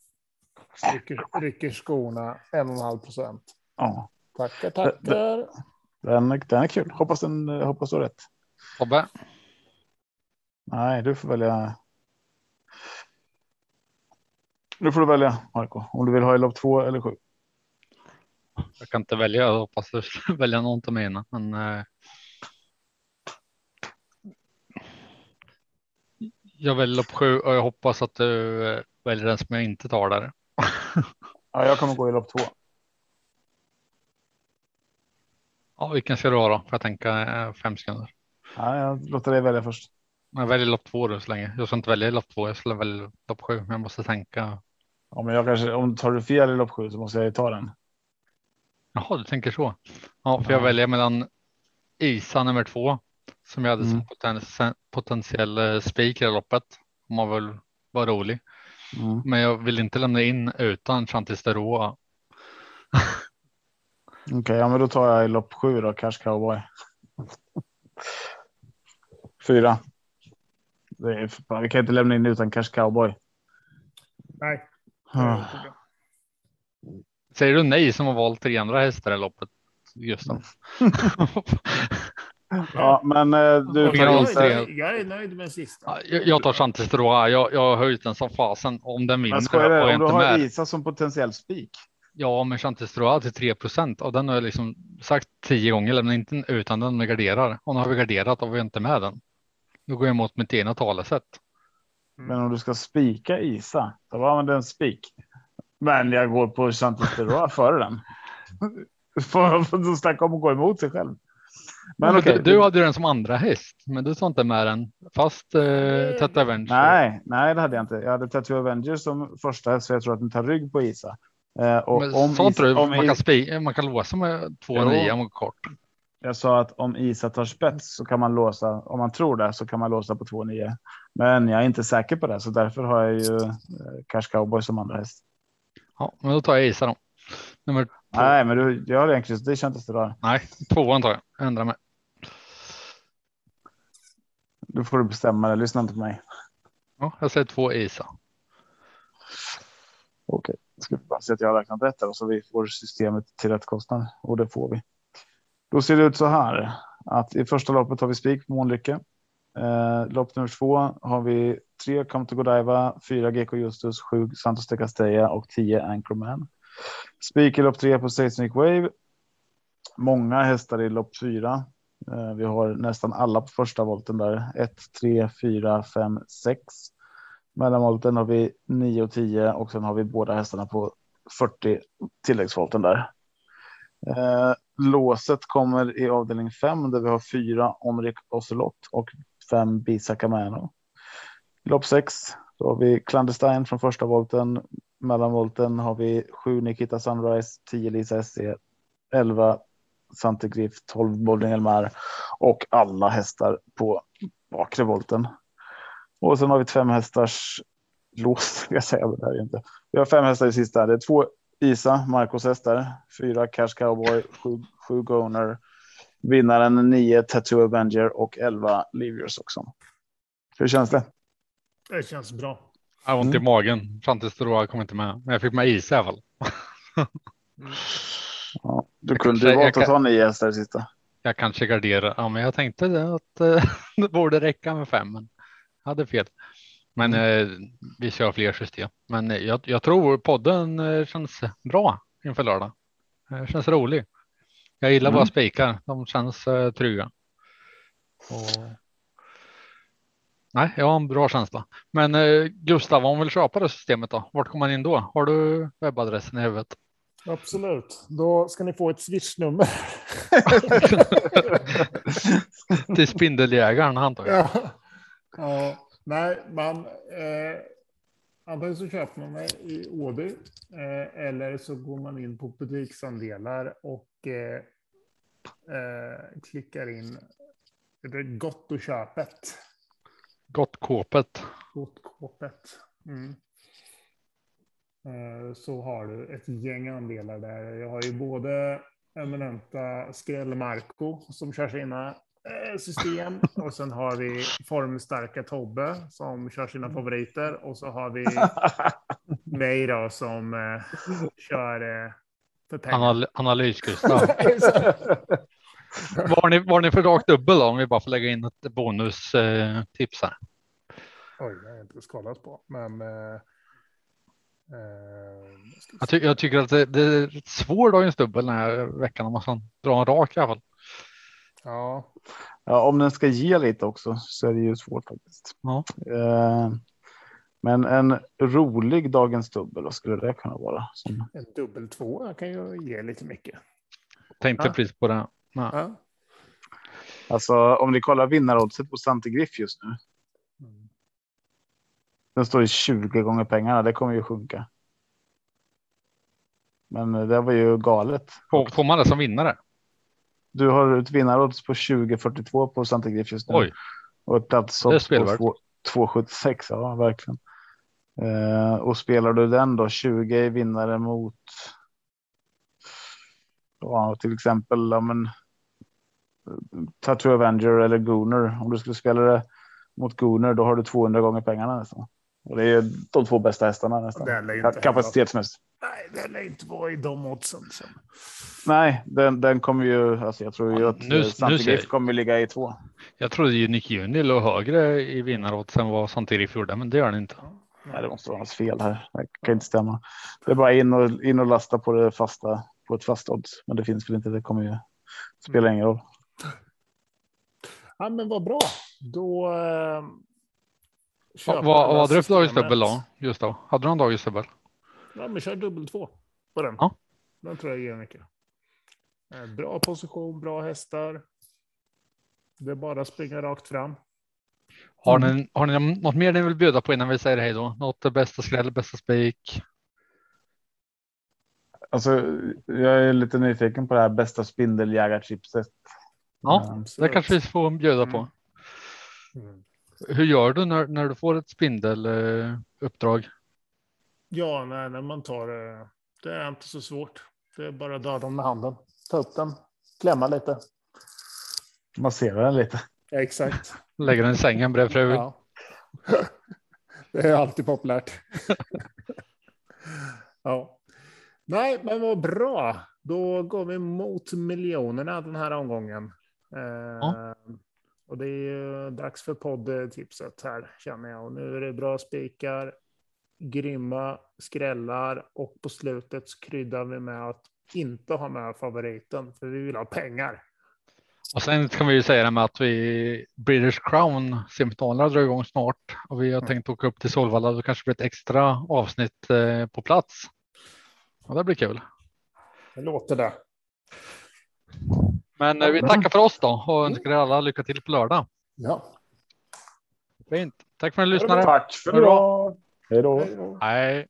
Rycker, rycker skorna 1,5 procent.
Ja,
Tackar, tackar.
den, den är kul. Hoppas den hoppas du har rätt.
Tobbe,
Nej, du får välja. Nu får du välja Marco om du vill ha i lopp två eller sju.
Jag kan inte välja. Jag hoppas du välja någon av mina, men. Eh, jag väljer lopp sju och jag hoppas att du eh, väljer den som jag inte tar där.
Ja, jag kommer gå i lopp två.
Ja, vilken ska du ha då? Får jag tänka eh, fem sekunder.
Ja, jag låter dig välja först.
Jag väljer lopp två då så länge. Jag ska inte välja lopp två. Jag skulle välja lopp sju. Men jag måste tänka.
Ja, men jag kanske om tar du fel i lopp sju så måste jag ju ta den.
Jaha, du tänker så. Ja, för jag
Ja.
väljer mellan Isa nummer två som jag hade
Mm.
som poten potentiell eh, spik i loppet. Om man vill vara rolig.
Mm.
Men jag vill inte lämna in utan Chantis Deroa.
Okej, ja, men då tar jag i lopp sju då, Cash Cowboy. Fyra. Vi kan inte lämna in utan Cash Cowboy.
Nej.
Säger du nej som har valt tre andra hästar i loppet? Gustav.
Ja, men eh, du inte.
tre?
jag, jag är nöjd med sista.
Ja, jag, jag tar Chantis Deroa. Jag, jag har höjt den som fasen. Om den vinner
Men skojar
har
du?
jag
Om du
inte
har
med.
Isa som potentiell spik.
Ja, men Chantis Deroa till 3 procent och den har jag liksom sagt tio gånger. Lämna inte utan den med garderar. Och nu har vi garderat och vi är inte med den. Då går jag emot mitt egna talesätt.
Men om du ska spika Isa, då använder en spik. Men jag går på Santos före den. För att snacka om att gå emot sig själv. Men okej.
du, du hade ju den som andra häst, men du tar inte med den fast eh, Teta Avenger.
Nej, nej, det hade jag inte. Jag hade Tattoo Avengers som första häst, så jag tror att den tar rygg på Isa. Eh, och
Men
om
sa inte
Isa,
du
om
man kan, spi, man kan låsa med två
Jo.
nio om kort?
jag sa att om Isa tar spets så kan man låsa, om man tror det, så kan man låsa på 2-9. Men jag är inte säker på det, så därför har jag ju eh, Cash Cowboy som andra häst.
Ja, men då tar jag Isa då. Nummer två.
Nej, men du, jag har egentligen, det kändes det där.
Nej, tvåan tar jag. Jag ändrar mig.
Du får du bestämma det, lyssna inte på mig.
Ja, jag säger två Isa.
Okej, ska vi bara se att jag har räknat rätt här och så vi får systemet till rätt kostnad och det får vi. Då ser det ut så här att i första loppet har vi spik på Månlycke. Eh, lopp nummer två har vi 3 Come to Godiva, 4 GK Justus, 7 Santos de Castella och 10 Anchorman. Spik i lopp 3 på Seismic Wave. Många hästar i lopp 4. Eh, vi har nästan alla på första volten där. 1, 3, 4, 5, 6. Mellanvolten har vi 9 och 10 och sen har vi båda hästarna på 40 tilläggsvolten där. Eh, låset kommer i avdelning 5 där vi har fyra Omrik Ocelot och fem Bisa Camano. Lopp sex då har vi Clandestine från första volten. Mellanvolten har vi 7 Nikita Sunrise, 10 Lisa SC, 11 Sante Griff, 12 Bolding Elmar och alla hästar på bakre volten. Och sen har vi fem hästars lås, jag säga, det här inte. Vi har fem hästar i sista. Det är två Isa, Marcos hästar, fyra Cash Cowboy, sju, sju Goner, vinnaren nio Tattoo Avenger och elva Leviers också. Hur känns det?
Det känns bra.
Jag har ont
Mm.
i magen. Chantis Deroa kom inte med. Men jag fick med Isa i alla fall.
Ja, du kunde ju valt
jag
att ta nio hästar i sista.
Jag kanske garderar. Ja, men jag tänkte det att eh, det borde räcka med fem. Men jag hade fel. Men
Mm.
eh, vi kör fler system. Men eh, jag, jag tror podden eh, känns bra inför lördag. Eh, känns rolig. Jag gillar
Mm.
våra spikar. De känns eh, trygga. Och... Nej, jag har en bra känsla. Men eh, Gustav, om man vill köpa det systemet då? Vart kommer man in då? Har du webbadressen i huvudet?
Absolut. Då ska ni få ett swishnummer.
Till spindeljägaren antar jag.
ja. ja. Nej, man. Eh, antingen så köper man mig i Åby eh, eller så går man in på butiksandelar och eh, eh, klickar in det är gott och köpet.
Gott kåpet.
Gott kåpet. Mm. Eh, Så har du ett gäng andelar där. Jag har ju både eminenta Skräll Marco som kör sina eh, system. Och sen har vi formstarka Tobbe som kör sina favoriter. Och så har vi mig då som eh, kör eh, för pengar.
Anal Analys-Gustav. var, ni, var ni för rakt dubbel då, om vi bara får lägga in ett bonustips eh, här?
Oj, det har jag inte skalat på. Men... Eh, eh,
Jag, ty jag tycker att det, det är ett svår dagens dubbel den här veckan om man ska dra en rak i alla fall.
ja,
Ja, om den ska ge lite också så är det ju svårt faktiskt.
Ja.
Eh, men en rolig dagens dubbel, vad skulle det kunna vara? Som,
en dubbel två kan ju ge lite mycket.
Tänkte
Ja.
precis på det. Ja.
Ja.
alltså om ni kollar vinnaroddset på Sante Griff just nu.
Mm.
Den står i 20 gånger pengarna. Det kommer ju sjunka. Men det var ju galet.
Får, får man det som vinnare?
Du har ett vinnarodds på 2042 på Sante Griff just nu.
Oj,
Och ett platsodds på
spelvärt.
två- 276. Ja, verkligen. Eh, och spelar du den då 20 är vinnare mot. Ja, till exempel. Ja, men, Tattoo Avenger eller Gooner. Om du skulle spela det mot Gooner, då har du 200 gånger pengarna nästan. Och det är de två bästa hästarna nästan. Kapacitetsmässigt.
Nej, det lär inte vara i de oddsen. Sen.
Nej, den, den kommer ju. Alltså jag tror ju
Ja,
att
nu-
nu,
nu
kommer ligga i två.
jag trodde ju Nick Juni låg högre i vinnarodds än vad Santirif gjorde, men det gör han inte.
Nej, det måste vara något fel här. Det kan inte stämma. Det är bara in och, in och lasta på det fasta på ett fast odds. Men det finns väl inte. Det kommer ju spela ingen roll.
Ja, men vad bra. Då. Eh,
vad, vad hade du för dagens
systemet.
dubbel då? Just då. Hade du någon dagens dubbel?
Ja, men kör dubbel två på den.
Ja.
Den tror jag ger mycket. Eh, Bra position, bra hästar. Det är bara att springa rakt fram.
Har, ni, har ni något mer ni vill bjuda på innan vi säger hej då? Något bästa skräll, bästa spik?
Alltså, jag är lite nyfiken på det här bästa spindeljägarchipset.
Ja,
Mm.
det kanske vi får bjuda på.
Mm.
Hur gör du när, när du får ett spindeluppdrag?
Ja, nej, när man tar det. Det är inte så svårt. Det är bara att döda den med handen. Ta upp den, klämma lite.
Massera den lite.
Ja, exakt.
Lägger den i sängen bredvid frun?
Ja. Det är alltid populärt. ja. Nej, men vad bra. Då går vi mot miljonerna den här omgången. Eh, Och det är ju dags för poddtipset här känner jag. Och nu är det bra spikar, grymma skrällar och på slutet så kryddar vi med att inte ha med favoriten för vi vill ha pengar.
Och sen kan vi ju säga det med att vi British Crown semifinalerna drar igång snart och vi har tänkt åka upp till Solvalla. Då kanske blir ett extra avsnitt eh, på plats. Och det blir kul.
Det låter det.
Men eh, vi tackar för oss då och önskar er alla lycka till på lördag.
Ja.
Fint. Tack för att ni lyssnade.
Tack för idag. Hej då.
Hej då.
Hej.